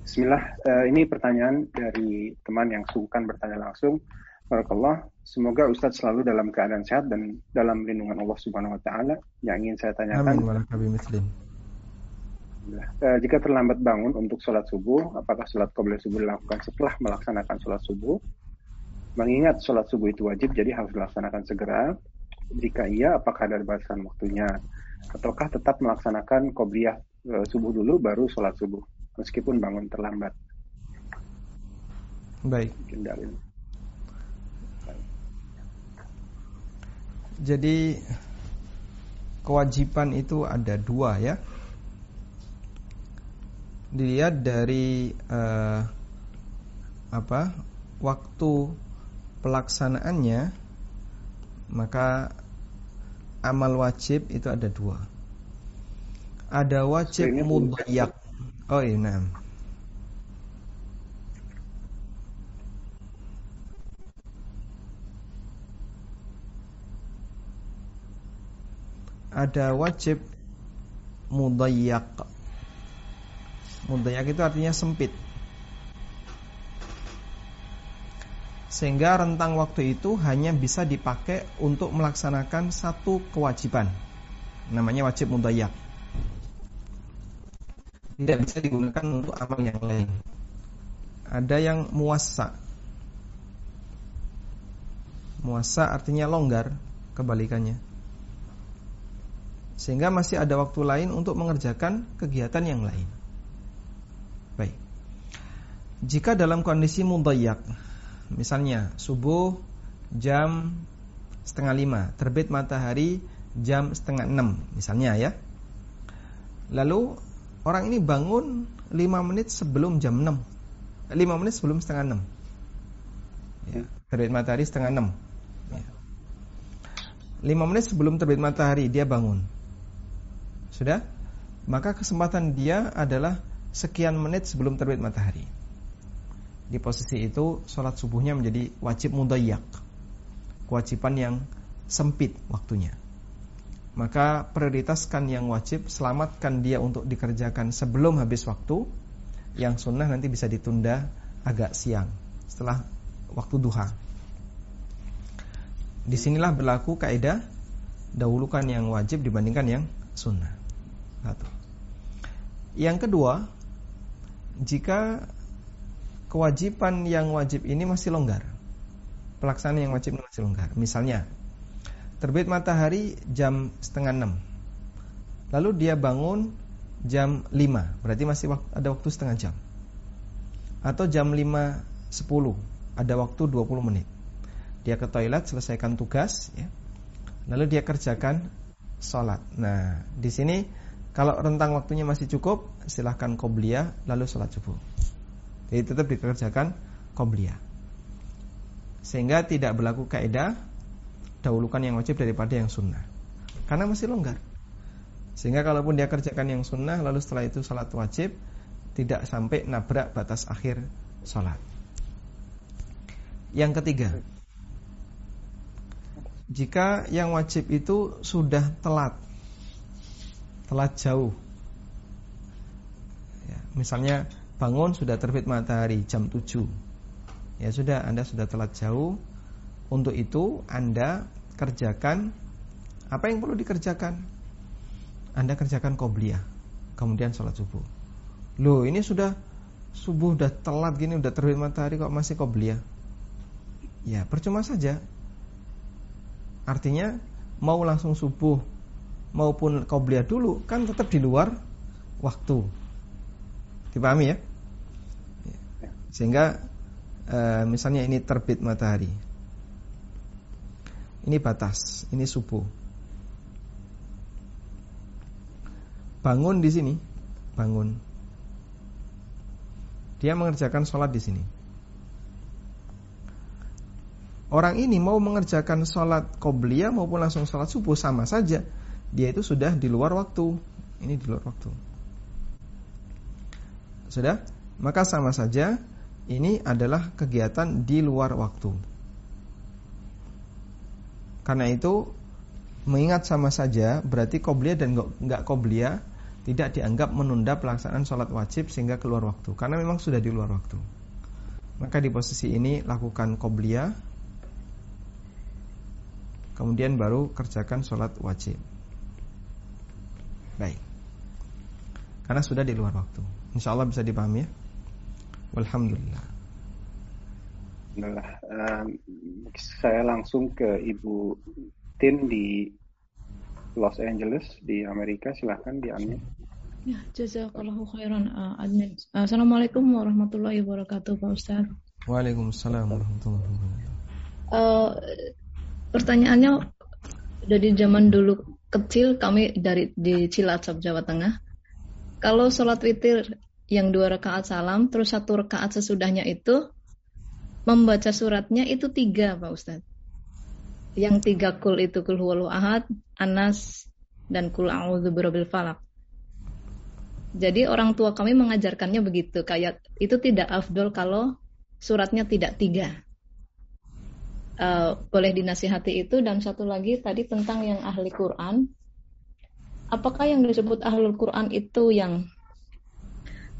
Bismillah, uh, ini pertanyaan dari teman yang sungkan bertanya langsung. Barakallah, semoga Ustadz selalu dalam keadaan sehat dan dalam lindungan Allah Subhanahu wa taala. Yang ingin saya tanyakan Amin, uh, jika terlambat bangun untuk sholat subuh, apakah sholat qobliyah subuh dilakukan setelah melaksanakan sholat subuh? Mengingat sholat subuh itu wajib, jadi harus dilaksanakan segera. Jika iya, apakah ada batasan waktunya? Ataukah tetap melaksanakan qobliyah uh, subuh dulu baru sholat subuh? meskipun bangun terlambat. Baik. Jadi kewajiban itu ada dua ya. Dilihat dari uh, apa waktu pelaksanaannya maka amal wajib itu ada dua. Ada wajib mudayak. Oh iya, nah. Ada wajib mudayak. Mudayak itu artinya sempit. Sehingga rentang waktu itu hanya bisa dipakai untuk melaksanakan satu kewajiban. Namanya wajib mudayak. Tidak bisa digunakan untuk amal yang lain. Ada yang muasa. Muasa artinya longgar, kebalikannya. Sehingga masih ada waktu lain untuk mengerjakan kegiatan yang lain. Jika dalam kondisi mudayak, Misalnya subuh jam setengah lima, terbit matahari jam setengah enam, misalnya ya. Lalu orang ini bangun lima menit sebelum jam enam, lima menit sebelum setengah enam. Ya, terbit matahari setengah enam. Ya. Lima menit sebelum terbit matahari dia bangun. Sudah? Maka kesempatan dia adalah sekian menit sebelum terbit matahari di posisi itu sholat subuhnya menjadi wajib mudayak kewajiban yang sempit waktunya. Maka prioritaskan yang wajib selamatkan dia untuk dikerjakan sebelum habis waktu. Yang sunnah nanti bisa ditunda agak siang setelah waktu duha. Di sinilah berlaku kaidah dahulukan yang wajib dibandingkan yang sunnah. Satu. Yang kedua jika kewajiban yang wajib ini masih longgar. Pelaksanaan yang wajib masih longgar. Misalnya, terbit matahari jam setengah enam. Lalu dia bangun jam lima, berarti masih ada waktu setengah jam. Atau jam lima sepuluh, ada waktu dua puluh menit. Dia ke toilet, selesaikan tugas, ya. lalu dia kerjakan sholat. Nah, di sini kalau rentang waktunya masih cukup, silahkan qobliyah lalu sholat subuh. Jadi tetap dikerjakan qobliyah. Sehingga tidak berlaku kaidah dahulukan yang wajib daripada yang sunnah. Karena masih longgar. Sehingga kalaupun dia kerjakan yang sunnah lalu setelah itu salat wajib tidak sampai nabrak batas akhir salat. Yang ketiga, jika yang wajib itu sudah telat, telat jauh, ya, misalnya bangun sudah terbit matahari jam 7 Ya sudah Anda sudah telat jauh. Untuk itu Anda kerjakan Apa yang perlu dikerjakan? Anda kerjakan qobliyah Kemudian sholat subuh. Loh ini sudah Subuh udah telat gini udah terbit matahari kok masih qobliyah? Ya percuma saja. Artinya Mau langsung subuh Maupun qobliyah dulu Kan tetap di luar waktu. Dipahami ya sehingga e, misalnya ini terbit matahari. Ini batas, ini subuh. Bangun di sini, bangun. Dia mengerjakan sholat di sini. Orang ini mau mengerjakan sholat qobliyah maupun langsung sholat subuh sama saja. Dia itu sudah di luar waktu. Ini di luar waktu. Sudah? Maka sama saja ini adalah kegiatan di luar waktu. Karena itu mengingat sama saja berarti qobliyah dan enggak qobliyah tidak dianggap menunda pelaksanaan sholat wajib sehingga keluar waktu karena memang sudah di luar waktu. Maka di posisi ini lakukan qobliyah kemudian baru kerjakan sholat wajib. Baik. Karena sudah di luar waktu. Insya Allah bisa dipahami ya. Alhamdulillah. Alhamdulillah. Um, saya langsung ke Ibu Tin di Los Angeles di Amerika. Silahkan di. Ya, jazakallahu khairan uh, admin. Assalamualaikum warahmatullahi wabarakatuh, Pak Ustaz. Waalaikumsalam warahmatullahi wabarakatuh. Uh, pertanyaannya dari zaman dulu kecil kami dari di Cilacap Jawa Tengah. Kalau sholat witir yang dua rakaat salam, terus satu rakaat sesudahnya itu membaca suratnya itu tiga, Pak Ustadz. yang tiga kul itu kul huwalu ahad, anas, dan kul a'udzu birabbil falak. Jadi orang tua kami mengajarkannya begitu, kayak itu tidak afdol kalau suratnya tidak tiga. Uh, boleh dinasihati itu dan satu lagi tadi tentang yang ahli Quran. Apakah yang disebut ahli Quran itu yang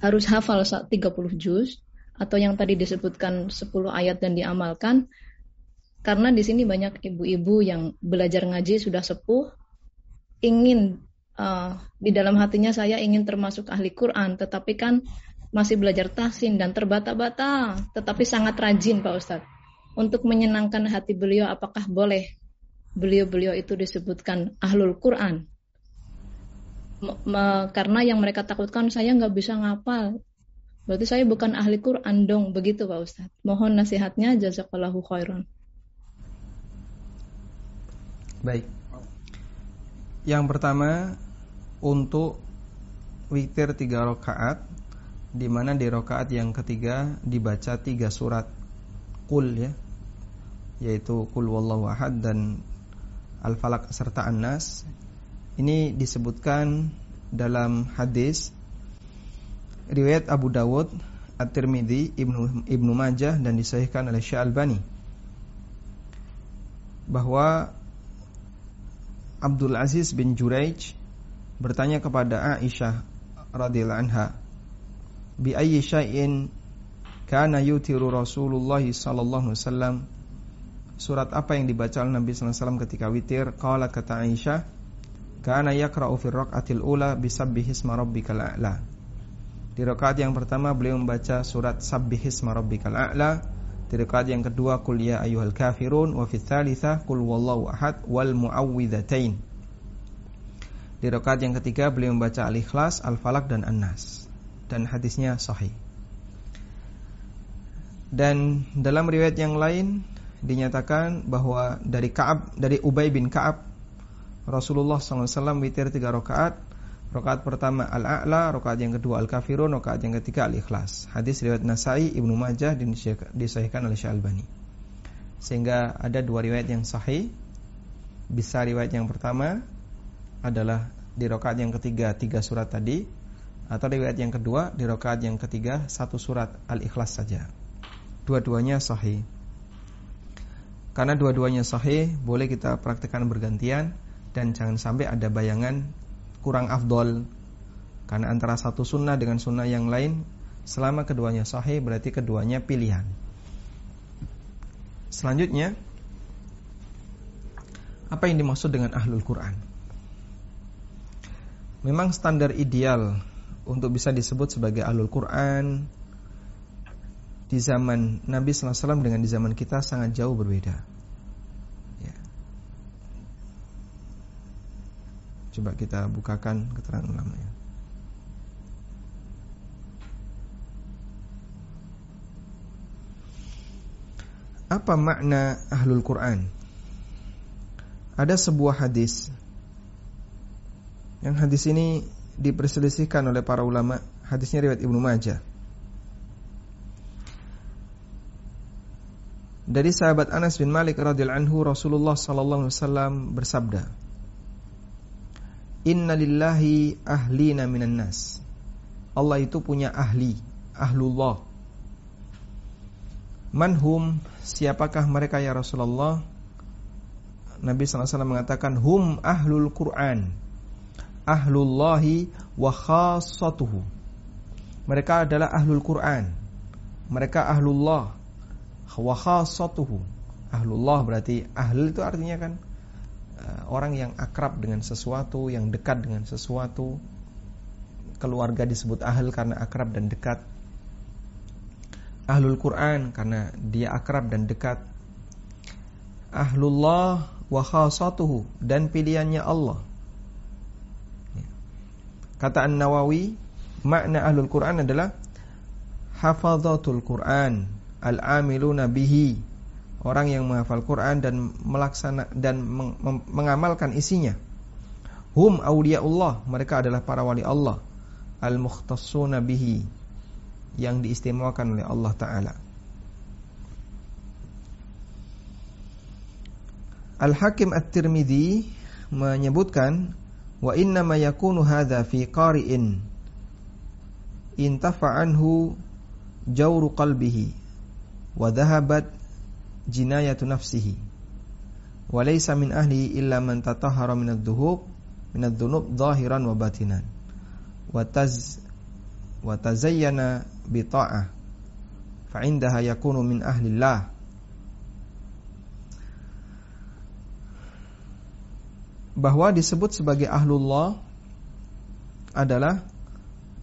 harus hafal 30 juz atau yang tadi disebutkan 10 ayat dan diamalkan karena di sini banyak ibu-ibu yang belajar ngaji sudah sepuh, ingin uh, di dalam hatinya saya ingin termasuk ahli Quran, tetapi kan masih belajar tahsin dan terbata-bata, tetapi sangat rajin Pak Ustadz. Untuk menyenangkan hati beliau, apakah boleh beliau-beliau itu disebutkan ahlul Quran? Karena yang mereka takutkan saya nggak bisa ngapal. Berarti saya bukan ahli Quran dong, begitu Pak Ustadz. Mohon nasihatnya, jazakallahu khairan. Baik. Yang pertama untuk witir tiga rakaat, di mana di rakaat yang ketiga dibaca tiga surat kul ya, yaitu kul wallahu ahad dan al falak serta an-nas. Ini disebutkan dalam hadis riwayat Abu Dawud, At-Tirmidzi, Ibnu Ibnu Majah dan disahihkan oleh Syalbani bahwa Abdul Aziz bin Juraij bertanya kepada Aisyah radhiyallahu anha, "Bi ayyi syai'in kana yutiru Rasulullah sallallahu alaihi wasallam?" Surat apa yang dibaca oleh Nabi sallallahu alaihi wasallam ketika witir? Qala kata Aisyah, "Kana yaqra'u fi raq'atil ula bisabbihisma rabbikal a'la." Di rakaat yang pertama beliau membaca surat Sabbihisma rabbikal a'la di rakaat yang kedua Qul ya ayyuhal kafirun wa fil tsalitsah wallahu ahad wal muawwidzatain. Di rakaat yang ketiga beliau membaca Al-Ikhlas, Al-Falaq dan An-Nas. Dan hadisnya sahih. Dan dalam riwayat yang lain dinyatakan bahwa dari Ka'ab dari Ubay bin Ka'ab Rasulullah SAW witir tiga rakaat Rakaat pertama Al-A'la, rakaat yang kedua Al-Kafirun, rakaat yang ketiga Al-Ikhlas. Hadis riwayat Nasai, Ibnu Majah disahihkan oleh Syalbani. Sehingga ada dua riwayat yang sahih. Bisa riwayat yang pertama adalah di rakaat yang ketiga tiga surat tadi atau riwayat yang kedua di rakaat yang ketiga satu surat Al-Ikhlas saja. Dua-duanya sahih. Karena dua-duanya sahih, boleh kita praktekkan bergantian dan jangan sampai ada bayangan kurang afdol karena antara satu sunnah dengan sunnah yang lain selama keduanya sahih berarti keduanya pilihan. Selanjutnya apa yang dimaksud dengan ahlul Quran? Memang standar ideal untuk bisa disebut sebagai ahlul Quran di zaman Nabi SAW dengan di zaman kita sangat jauh berbeda. Coba kita bukakan keterangan ulamanya. Apa makna ahlul Quran? Ada sebuah hadis Yang hadis ini diperselisihkan oleh para ulama Hadisnya riwayat Ibnu Majah Dari sahabat Anas bin Malik radhiyallahu anhu Rasulullah sallallahu alaihi wasallam bersabda Inna lillahi ahlina minan nas. Allah itu punya ahli, ahlullah. Manhum, siapakah mereka ya Rasulullah? Nabi SAW mengatakan hum ahlul Quran. Ahlullahi wa khassatuhu. Mereka adalah ahlul Quran. Mereka ahlullah wa khassatuhu. Ahlullah berarti ahlul itu artinya kan orang yang akrab dengan sesuatu, yang dekat dengan sesuatu. Keluarga disebut ahl karena akrab dan dekat. Ahlul Quran karena dia akrab dan dekat. Ahlullah wa khasatuhu dan pilihannya Allah. Ya. Kata An-Nawawi, makna ahlul Quran adalah hafadhatul Quran, al-amiluna bihi orang yang menghafal Quran dan melaksana dan meng, mengamalkan isinya. Hum Allah, mereka adalah para wali Allah al-mukhtassuna bihi yang diistimewakan oleh Allah taala. Al-Hakim At-Tirmidzi menyebutkan wa inna ma yakunu hadza fi qari'in intafa jawru qalbihi wa dhahabat jinayatu nafsihi. Wa laysa min ahli illa man tatahhara min adh-dhuhub min adh-dhunub dhahiran wa batinan. Wa taz wa tazayyana bi ta'ah. Fa indaha yakunu min ahli Allah bahwa disebut sebagai ahlullah adalah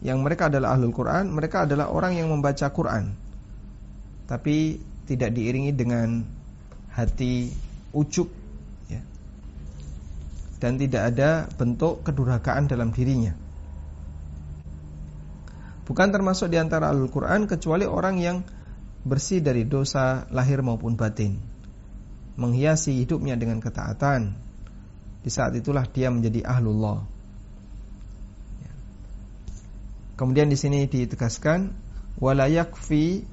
yang mereka adalah ahlul Quran, mereka adalah orang yang membaca Quran. Tapi tidak diiringi dengan hati ujuk ya. Dan tidak ada bentuk kedurhakaan dalam dirinya. Bukan termasuk di antara ahlul Quran kecuali orang yang bersih dari dosa lahir maupun batin. Menghiasi hidupnya dengan ketaatan, di saat itulah dia menjadi ahlullah. Ya. Kemudian di sini ditegaskan wala yakfi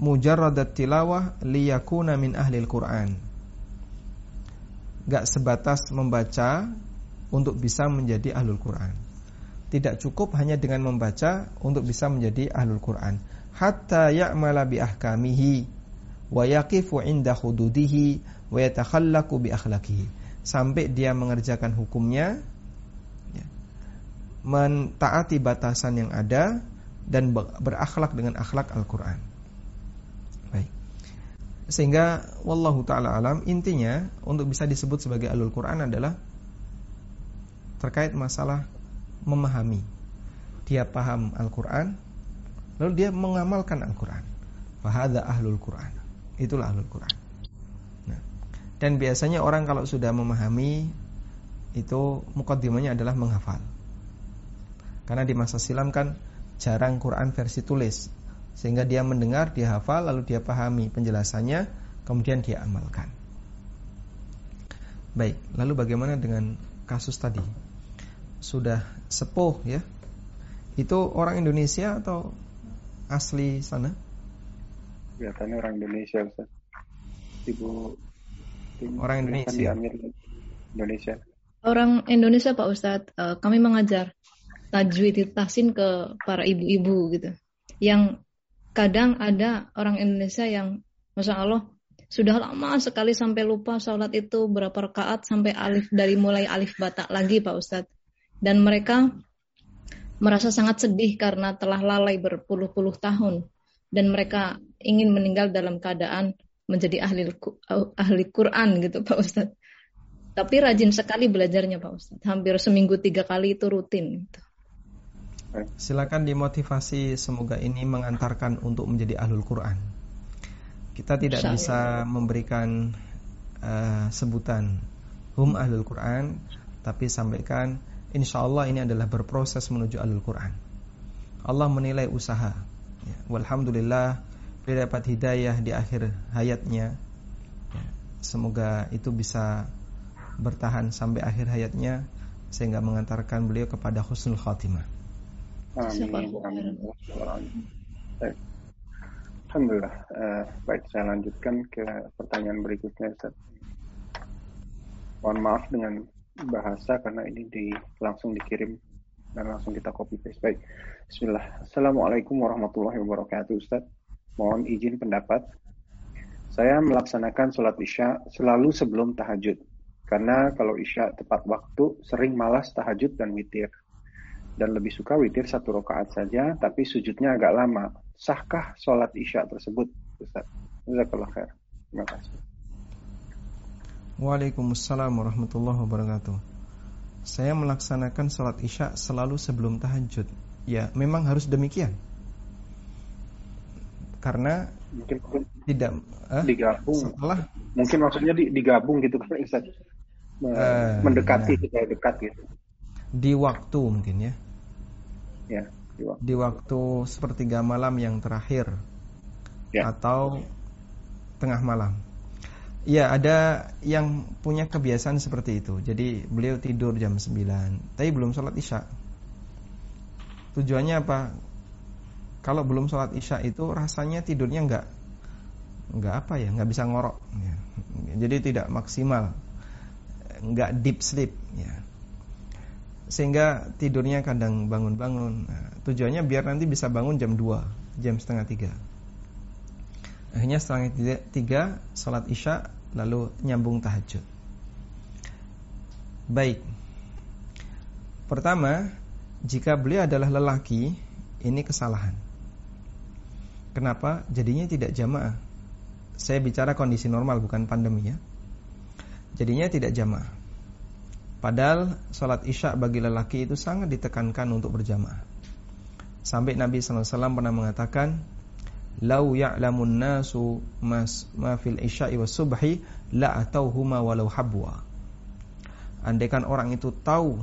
mujarradat tilawah liyakuna min ahlil Quran. Gak sebatas membaca untuk bisa menjadi ahlul Quran. Tidak cukup hanya dengan membaca untuk bisa menjadi ahlul Quran. Hatta ya'mala bi ahkamihi wa yaqifu inda hududihi wa yatakhallaqu bi akhlaqihi sampai dia mengerjakan hukumnya, ya, mentaati batasan yang ada dan berakhlak dengan akhlak Al-Quran. Sehingga wallahu taala alam intinya untuk bisa disebut sebagai alul Quran adalah terkait masalah memahami. Dia paham Al-Quran, lalu dia mengamalkan Al-Quran. Fahada ahlul Quran. Itulah ahlul Quran. Dan biasanya orang kalau sudah memahami itu mukaddimahnya adalah menghafal. Karena di masa silam kan jarang Quran versi tulis. Sehingga dia mendengar, dia hafal, lalu dia pahami penjelasannya, kemudian dia amalkan. Baik, lalu bagaimana dengan kasus tadi? Sudah sepuh ya? Itu orang Indonesia atau asli sana? Biasanya orang Indonesia, Ustaz. Ibu Orang Indonesia. Indonesia. Orang Indonesia Pak Ustadz, uh, kami mengajar tajwid tahsin ke para ibu-ibu gitu. Yang kadang ada orang Indonesia yang Masya Allah sudah lama sekali sampai lupa sholat itu berapa rakaat sampai alif dari mulai alif batak lagi Pak Ustadz. Dan mereka merasa sangat sedih karena telah lalai berpuluh-puluh tahun dan mereka ingin meninggal dalam keadaan menjadi ahli ahli Quran gitu Pak Ustadz. Tapi rajin sekali belajarnya Pak Ustadz. Hampir seminggu tiga kali itu rutin. Gitu. Silakan dimotivasi semoga ini mengantarkan untuk menjadi ahlul Quran. Kita tidak bisa memberikan uh, sebutan hum ahlul Quran, tapi sampaikan insya Allah ini adalah berproses menuju ahlul Quran. Allah menilai usaha. Ya, walhamdulillah dia dapat hidayah di akhir hayatnya ya, semoga itu bisa bertahan sampai akhir hayatnya sehingga mengantarkan beliau kepada husnul khatimah amin amin baik. Alhamdulillah uh, baik saya lanjutkan ke pertanyaan berikutnya Ustaz. mohon maaf dengan bahasa karena ini di langsung dikirim dan langsung kita copy paste baik Bismillah Assalamualaikum warahmatullahi wabarakatuh Ustaz Mohon izin pendapat. Saya melaksanakan sholat isya selalu sebelum tahajud. Karena kalau isya tepat waktu, sering malas tahajud dan witir. Dan lebih suka witir satu rakaat saja, tapi sujudnya agak lama. Sahkah sholat isya tersebut? Ustaz. Jazakallah khair. Terima kasih. Waalaikumsalam warahmatullahi wabarakatuh. Saya melaksanakan sholat isya selalu sebelum tahajud. Ya, memang harus demikian karena mungkin tidak eh, digabung setelah mungkin maksudnya digabung gitu kan Ustaz uh, mendekati nah, supaya dekat gitu di waktu mungkin ya ya di waktu, di waktu sepertiga malam yang terakhir. Ya. atau tengah malam. Ya ada yang punya kebiasaan seperti itu. Jadi beliau tidur jam 9 Tapi belum sholat isya. Tujuannya apa? kalau belum sholat isya itu rasanya tidurnya nggak nggak apa ya? Nggak bisa ngorok. Ya. jadi tidak maksimal. Nggak deep sleep. Ya sehingga tidurnya kadang bangun-bangun. Nah, tujuannya biar nanti bisa bangun jam 2 jam setengah tiga. Akhirnya setengah tiga sholat isya lalu nyambung tahajud. Baik. Pertama jika beliau adalah lelaki ini kesalahan. Kenapa? Jadinya tidak jamaah. Saya bicara kondisi normal bukan pandemi ya. Jadinya tidak jamaah. Padahal sholat isya bagi lelaki itu sangat ditekankan untuk berjamaah. Sampai Nabi SAW pernah mengatakan, Lau ya'lamun nasu mas ma fil isya'i was subhi la atauhuma walau habwa. Andaikan orang itu tahu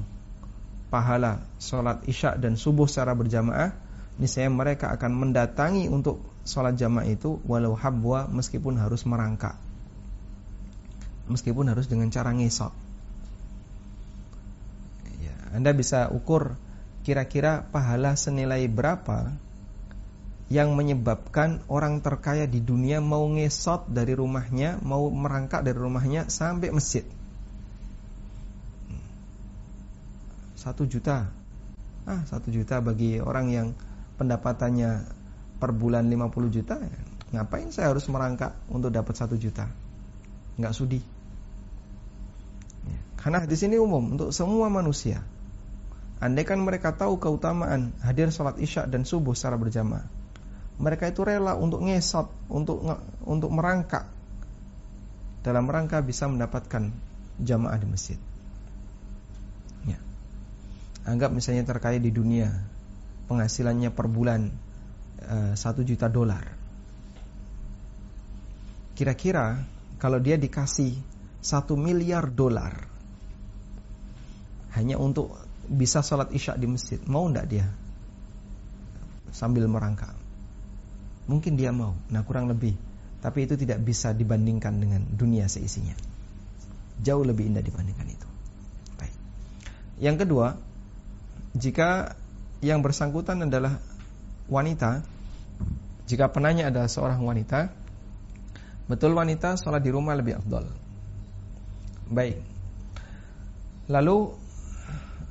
pahala sholat isya dan subuh secara berjamaah, niscaya mereka akan mendatangi untuk sholat jamaah itu walau habwa meskipun harus merangkak meskipun harus dengan cara ngesot. Ya, Anda bisa ukur kira-kira pahala senilai berapa yang menyebabkan orang terkaya di dunia mau ngesot dari rumahnya, mau merangkak dari rumahnya sampai masjid. Satu juta. Ah, satu juta bagi orang yang pendapatannya per bulan 50 juta. Ngapain saya harus merangkak untuk dapat satu juta? Nggak sudi. Karena di sini umum untuk semua manusia. Andaikan mereka tahu keutamaan hadir sholat isya dan subuh secara berjamaah, mereka itu rela untuk ngesot, untuk untuk merangkak dalam rangka bisa mendapatkan jamaah di masjid. Ya. Anggap misalnya terkait di dunia penghasilannya per bulan eh, satu juta dolar. Kira-kira kalau dia dikasih satu miliar dolar hanya untuk bisa sholat isya di masjid mau ndak dia? Sambil merangkak. Mungkin dia mau nah kurang lebih. Tapi itu tidak bisa dibandingkan dengan dunia seisinya. Jauh lebih indah dibandingkan itu. Baik. yang kedua jika yang bersangkutan adalah wanita jika penanya adalah seorang wanita betul wanita sholat di rumah lebih afdol. Baik. Lalu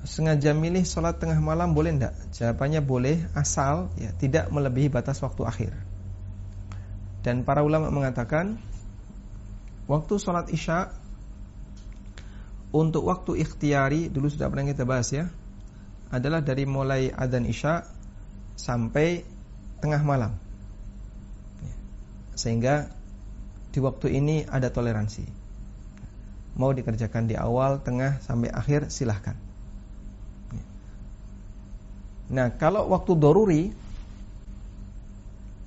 sengaja milih sholat tengah malam boleh tidak? Jawabannya boleh asal ya tidak melebihi batas waktu akhir. Dan para ulama mengatakan waktu sholat isya untuk waktu ikhtiari dulu sudah pernah kita bahas ya adalah dari mulai adzan isya sampai tengah malam. Ya. Sehingga di waktu ini ada toleransi. Mau dikerjakan di awal, tengah sampai akhir silahkan. Nah, kalau waktu doruri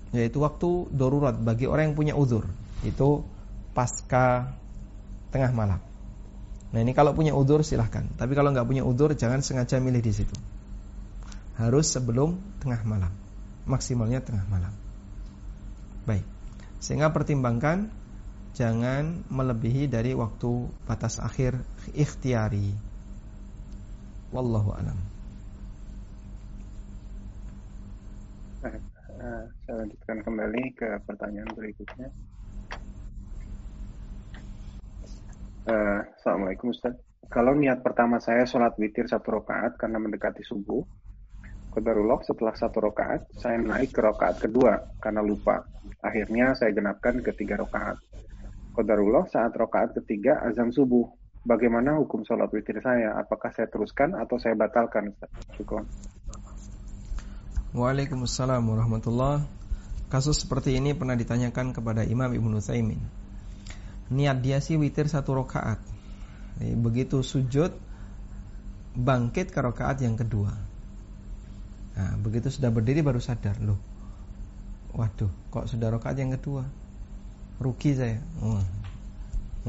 yaitu waktu darurat bagi orang yang punya uzur, itu pasca tengah malam. Nah, ini kalau punya uzur silahkan. Tapi kalau nggak punya uzur jangan sengaja milih di situ. Harus sebelum tengah malam. Maksimalnya tengah malam. Baik. Sehingga pertimbangkan jangan melebihi dari waktu batas akhir ikhtiari. Wallahu alam. Uh, saya lanjutkan kembali ke pertanyaan berikutnya. Uh, Assalamualaikum Ustaz. Kalau niat pertama saya sholat witir satu rakaat karena mendekati subuh, Qadarullah setelah satu rakaat, saya naik ke rakaat kedua karena lupa. Akhirnya saya genapkan ke tiga rakaat. Qadarullah saat rakaat ketiga azan subuh. Bagaimana hukum sholat witir saya? Apakah saya teruskan atau saya batalkan? Ustaz? Syukur. Waalaikumsalam warahmatullah Kasus seperti ini pernah ditanyakan kepada Imam Ibn Utsaimin. Niat dia sih witir satu rakaat. Begitu sujud bangkit ke rakaat yang kedua. Nah, begitu sudah berdiri baru sadar loh. Waduh, kok sudah rakaat yang kedua? Rugi saya. Oh.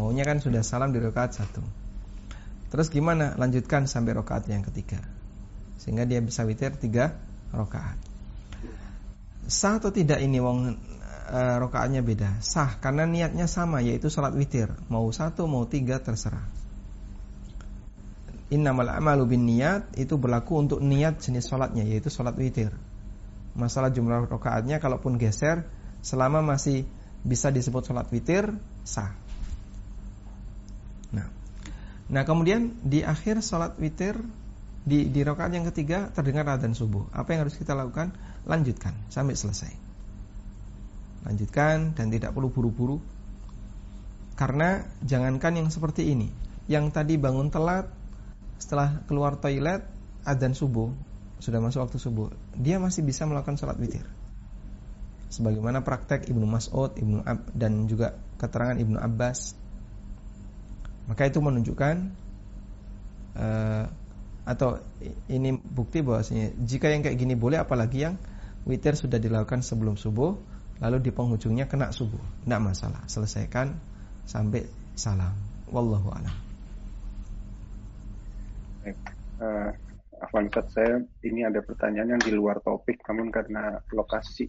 Maunya kan sudah salam di rakaat satu. Terus gimana? Lanjutkan sampai rakaat yang ketiga. Sehingga dia bisa witir tiga rokaat. Sah atau tidak ini wong e, rokaatnya beda? Sah karena niatnya sama yaitu sholat witir. Mau satu mau tiga terserah. Innamal amalu bin niat itu berlaku untuk niat jenis sholatnya yaitu sholat witir. Masalah jumlah rokaatnya kalaupun geser selama masih bisa disebut sholat witir sah. Nah, Nah kemudian di akhir sholat witir di, di rakaat yang ketiga terdengar adzan subuh. Apa yang harus kita lakukan? Lanjutkan sampai selesai. Lanjutkan dan tidak perlu buru-buru. Karena jangankan yang seperti ini, yang tadi bangun telat setelah keluar toilet adzan subuh sudah masuk waktu subuh, dia masih bisa melakukan sholat witir. Sebagaimana praktek Ibnu Mas'ud, Ibnu Ab, dan juga keterangan Ibnu Abbas. Maka itu menunjukkan uh, atau ini bukti bahwasanya jika yang kayak gini boleh apalagi yang witir sudah dilakukan sebelum subuh lalu di penghujungnya kena subuh. Tidak masalah selesaikan sampai salam. Wallahu a'lam. Uh, Afwan saya ini ada pertanyaan yang di luar topik namun karena lokasi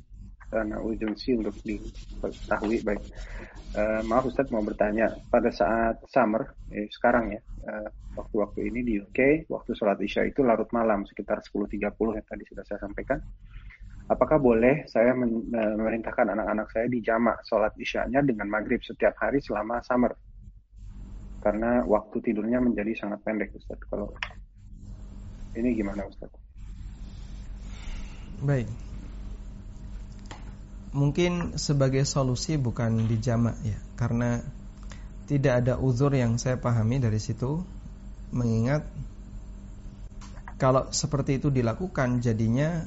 karena urgensi untuk diketahui baik. Uh, maaf Ustaz mau bertanya pada saat summer eh, sekarang ya uh, waktu-waktu ini di UK waktu sholat isya itu larut malam sekitar 10.30 yang tadi sudah saya sampaikan. Apakah boleh saya memerintahkan anak-anak saya di jamak sholat isyanya dengan maghrib setiap hari selama summer? Karena waktu tidurnya menjadi sangat pendek Ustaz. Kalau ini gimana Ustaz? Baik mungkin sebagai solusi bukan dijamak ya. Karena tidak ada uzur yang saya pahami dari situ mengingat kalau seperti itu dilakukan jadinya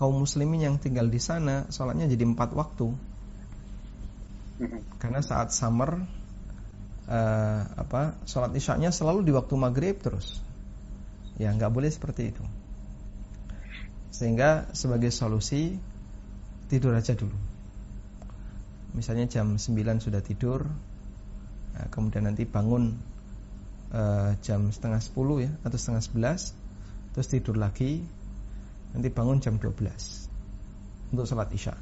kaum muslimin yang tinggal di sana sholatnya jadi empat waktu. Karena saat summer uh, apa sholat isyaknya selalu di waktu maghrib terus. Ya nggak boleh seperti itu. Sehingga sebagai solusi tidur aja dulu. Misalnya jam 9 sudah tidur nah, kemudian nanti bangun uh, jam setengah 10 ya atau setengah 11 terus tidur lagi nanti bangun jam 12 untuk sholat isya.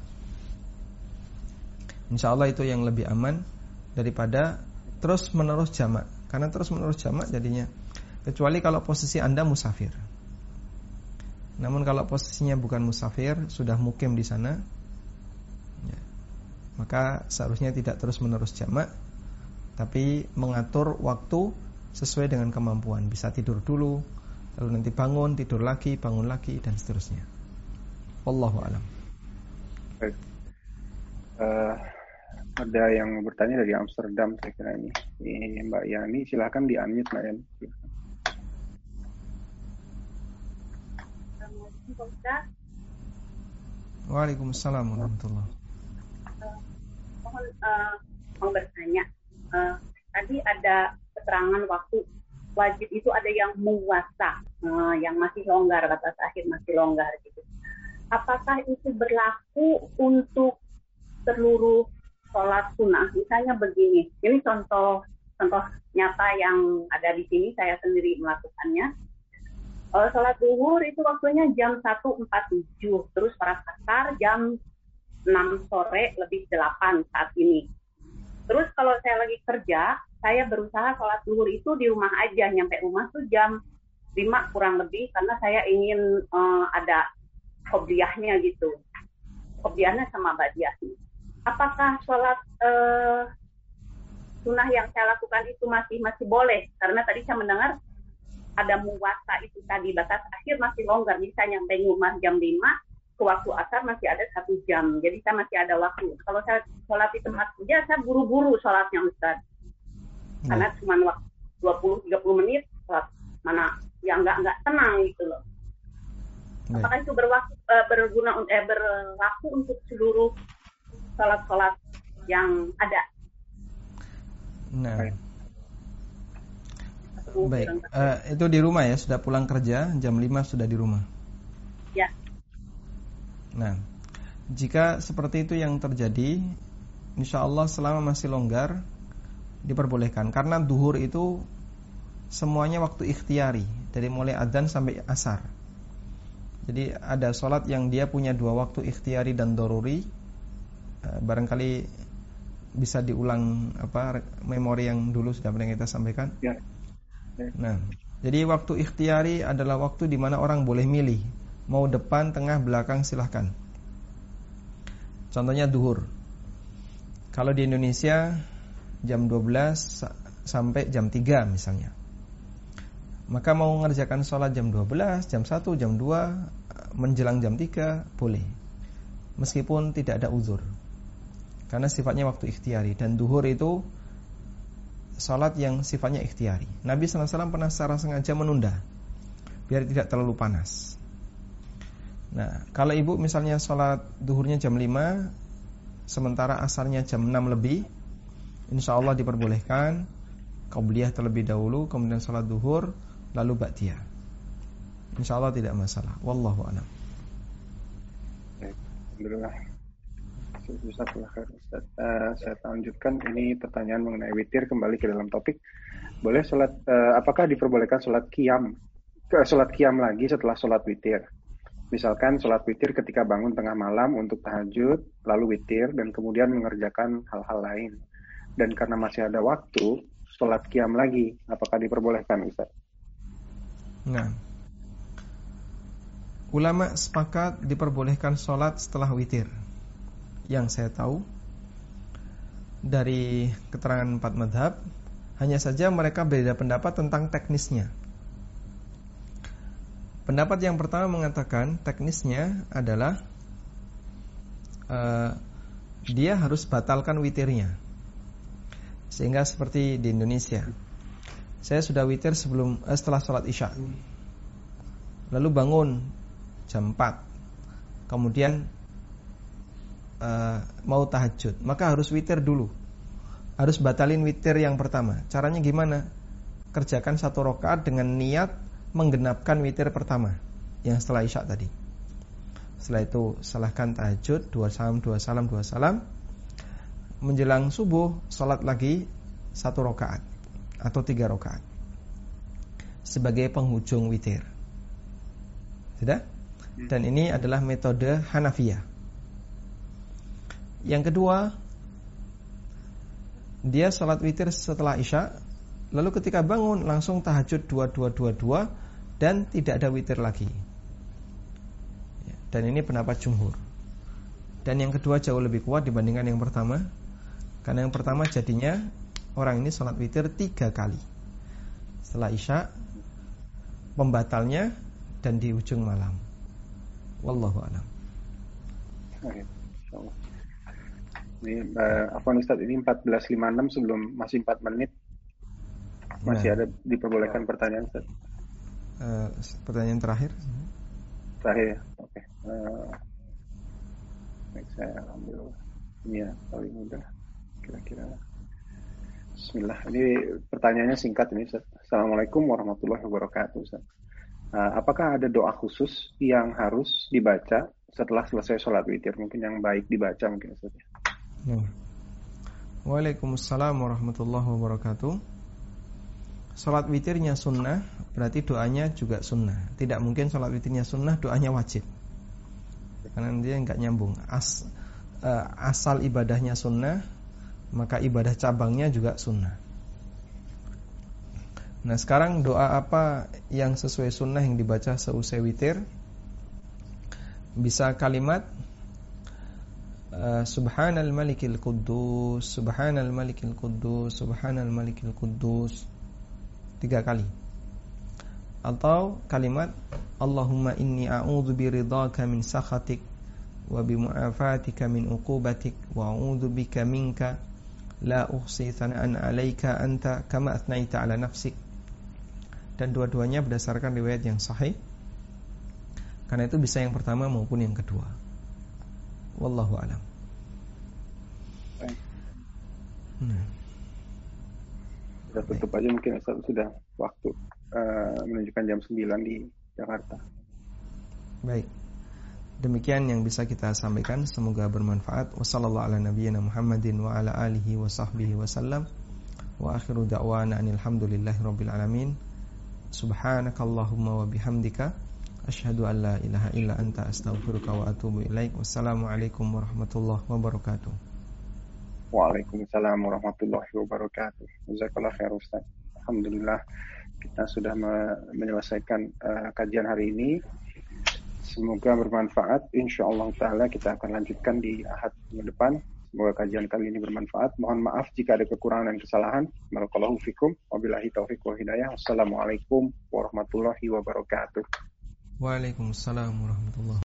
Insya Allah itu yang lebih aman daripada terus menerus jamak. Karena terus menerus jamak jadinya kecuali kalau posisi anda musafir. Namun kalau posisinya bukan musafir sudah mukim di sana maka seharusnya tidak terus-menerus jamak tapi mengatur waktu sesuai dengan kemampuan. Bisa tidur dulu, lalu nanti bangun, tidur lagi, bangun lagi dan seterusnya. Wallahu alam. Baik. Uh, ada yang bertanya dari Amsterdam saya kira ini. Ini Mbak Yani, silahkan di unmute Mbak Yani. Waalaikumsalam warahmatullahi mohon uh, mau bertanya. Uh, tadi ada keterangan waktu wajib itu ada yang muasa, uh, yang masih longgar, batas akhir masih longgar gitu. Apakah itu berlaku untuk seluruh sholat sunnah? Misalnya begini, ini contoh contoh nyata yang ada di sini saya sendiri melakukannya. Uh, sholat duhur itu waktunya jam 1.47, terus para kasar jam 6 sore lebih 8 saat ini. Terus kalau saya lagi kerja, saya berusaha sholat zuhur itu di rumah aja, nyampe rumah tuh jam 5 kurang lebih karena saya ingin uh, ada kopiahnya gitu. Kopiahnya sama badiahnya. Apakah sholat uh, sunnah yang saya lakukan itu masih masih boleh? Karena tadi saya mendengar ada muwasa itu tadi batas akhir masih longgar, misalnya nyampe rumah jam 5, ke waktu asar masih ada satu jam. Jadi saya masih ada waktu. Kalau saya sholat di tempat kerja, saya buru-buru sholatnya Ustaz. Hmm. Karena cuma waktu 20-30 menit, sholat mana yang nggak nggak tenang gitu loh. Hmm. Apakah itu berwaktu, uh, berguna eh, berlaku untuk seluruh sholat-sholat yang ada? Nah. Baik, uh, itu di rumah ya, sudah pulang kerja, jam 5 sudah di rumah. Ya. Nah, jika seperti itu yang terjadi, insya Allah selama masih longgar diperbolehkan karena duhur itu semuanya waktu ikhtiari dari mulai adzan sampai asar. Jadi ada sholat yang dia punya dua waktu ikhtiari dan doruri. Eh, barangkali bisa diulang apa memori yang dulu sudah pernah kita sampaikan. Ya. ya. Nah, jadi waktu ikhtiari adalah waktu di mana orang boleh milih Mau depan, tengah, belakang silahkan Contohnya duhur Kalau di Indonesia Jam 12 sampai jam 3 misalnya. Maka mau mengerjakan sholat jam 12, jam 1, jam 2, menjelang jam 3, boleh. Meskipun tidak ada uzur. Karena sifatnya waktu ikhtiari. Dan duhur itu sholat yang sifatnya ikhtiari. Nabi SAW pernah secara sengaja menunda. Biar tidak terlalu panas. Nah, kalau ibu misalnya sholat duhurnya jam 5, sementara asarnya jam 6 lebih, insya Allah diperbolehkan Qabliyah terlebih dahulu, kemudian sholat duhur, lalu ba'diyah. Insya Allah tidak masalah. Wallahu a'lam. Alhamdulillah. Uh, saya lanjutkan ini pertanyaan mengenai witir kembali ke dalam topik. Boleh sholat, uh, apakah diperbolehkan sholat kiam, ke sholat kiam lagi setelah sholat witir? Misalkan sholat witir ketika bangun tengah malam untuk tahajud, lalu witir, dan kemudian mengerjakan hal-hal lain. Dan karena masih ada waktu, sholat kiam lagi, apakah diperbolehkan Ustaz? Nah, ulama sepakat diperbolehkan sholat setelah witir. Yang saya tahu dari keterangan empat madhab, hanya saja mereka beda pendapat tentang teknisnya. Pendapat yang pertama mengatakan teknisnya adalah uh, dia harus batalkan witirnya. Sehingga seperti di Indonesia. Saya sudah witir sebelum eh, setelah sholat isya. Lalu bangun jam 4. Kemudian uh, mau tahajud, maka harus witir dulu. Harus batalin witir yang pertama. Caranya gimana? Kerjakan satu rakaat dengan niat menggenapkan witir pertama yang setelah isya tadi. Setelah itu salahkan tahajud dua salam dua salam dua salam menjelang subuh sholat lagi satu rakaat atau tiga rakaat sebagai penghujung witir. Sudah? Dan ini adalah metode Hanafiyah. Yang kedua, dia sholat witir setelah isya, lalu ketika bangun langsung tahajud dua dua dua dua dan tidak ada witir lagi. Ya, dan ini pendapat jumhur. Dan yang kedua jauh lebih kuat dibandingkan yang pertama karena yang pertama jadinya orang ini sholat witir tiga kali Setelah isya Pembatalnya Dan di ujung malam Wallahu a'lam. Ini uh, apa Ustaz ini 14.56 sebelum masih 4 menit masih nah. ada diperbolehkan pertanyaan Ustaz. Uh, pertanyaan terakhir. Terakhir ya. Oke. Okay. Uh, baik saya ambil ini ya paling mudah kira-kira Bismillah ini pertanyaannya singkat ini Ustaz. Assalamualaikum warahmatullahi wabarakatuh Ustaz. Uh, apakah ada doa khusus yang harus dibaca setelah selesai sholat witir mungkin yang baik dibaca mungkin Ustaz ya. Waalaikumsalam warahmatullahi wabarakatuh Sholat witirnya sunnah Berarti doanya juga sunnah. Tidak mungkin sholat witirnya sunnah Doanya wajib. Karena dia nggak nyambung. As, uh, Asal ibadahnya sunnah maka ibadah cabangnya juga sunnah. Nah sekarang doa apa yang sesuai sunnah yang dibaca seusai witir? Bisa kalimat uh, Subhanal malikil kudus Subhanal malikil kudus Subhanal malikil kudus Tiga kali. Atau kalimat Allahumma inni a'udhu biridhaka min sakhatik Wa bimu'afatika min uqubatik Wa a'udhu bika minka La uhsi thana'an alaika anta kama atnaita ala nafsik. Dan dua-duanya berdasarkan riwayat yang sahih. Karena itu bisa yang pertama maupun yang kedua. Wallahu alam. Nah. Kita tutup aja mungkin Ustaz sudah waktu uh, menunjukkan jam 9 di Jakarta Baik Demikian yang bisa kita sampaikan semoga bermanfaat. Wassalamualaikum Muhammadin wa ala alihi wa akhiru da'wana alhamdulillahi alamin. Subhanakallahumma wa bihamdika asyhadu an la ilaha illa anta astaghfiruka wa atubu ilaik. Wassalamualaikum warahmatullahi wabarakatuh. Waalaikumsalam warahmatullahi wabarakatuh. Jazakallah khair Ustaz. Alhamdulillah kita sudah menyelesaikan uh, kajian hari ini. Semoga bermanfaat. Insya Allah Ta'ala kita akan lanjutkan di ahad minggu depan. Semoga kajian kali ini bermanfaat. Mohon maaf jika ada kekurangan dan kesalahan. Barakallahu fikum. Wabillahi taufiq wa hidayah. Wassalamualaikum warahmatullahi wabarakatuh. Waalaikumsalam warahmatullahi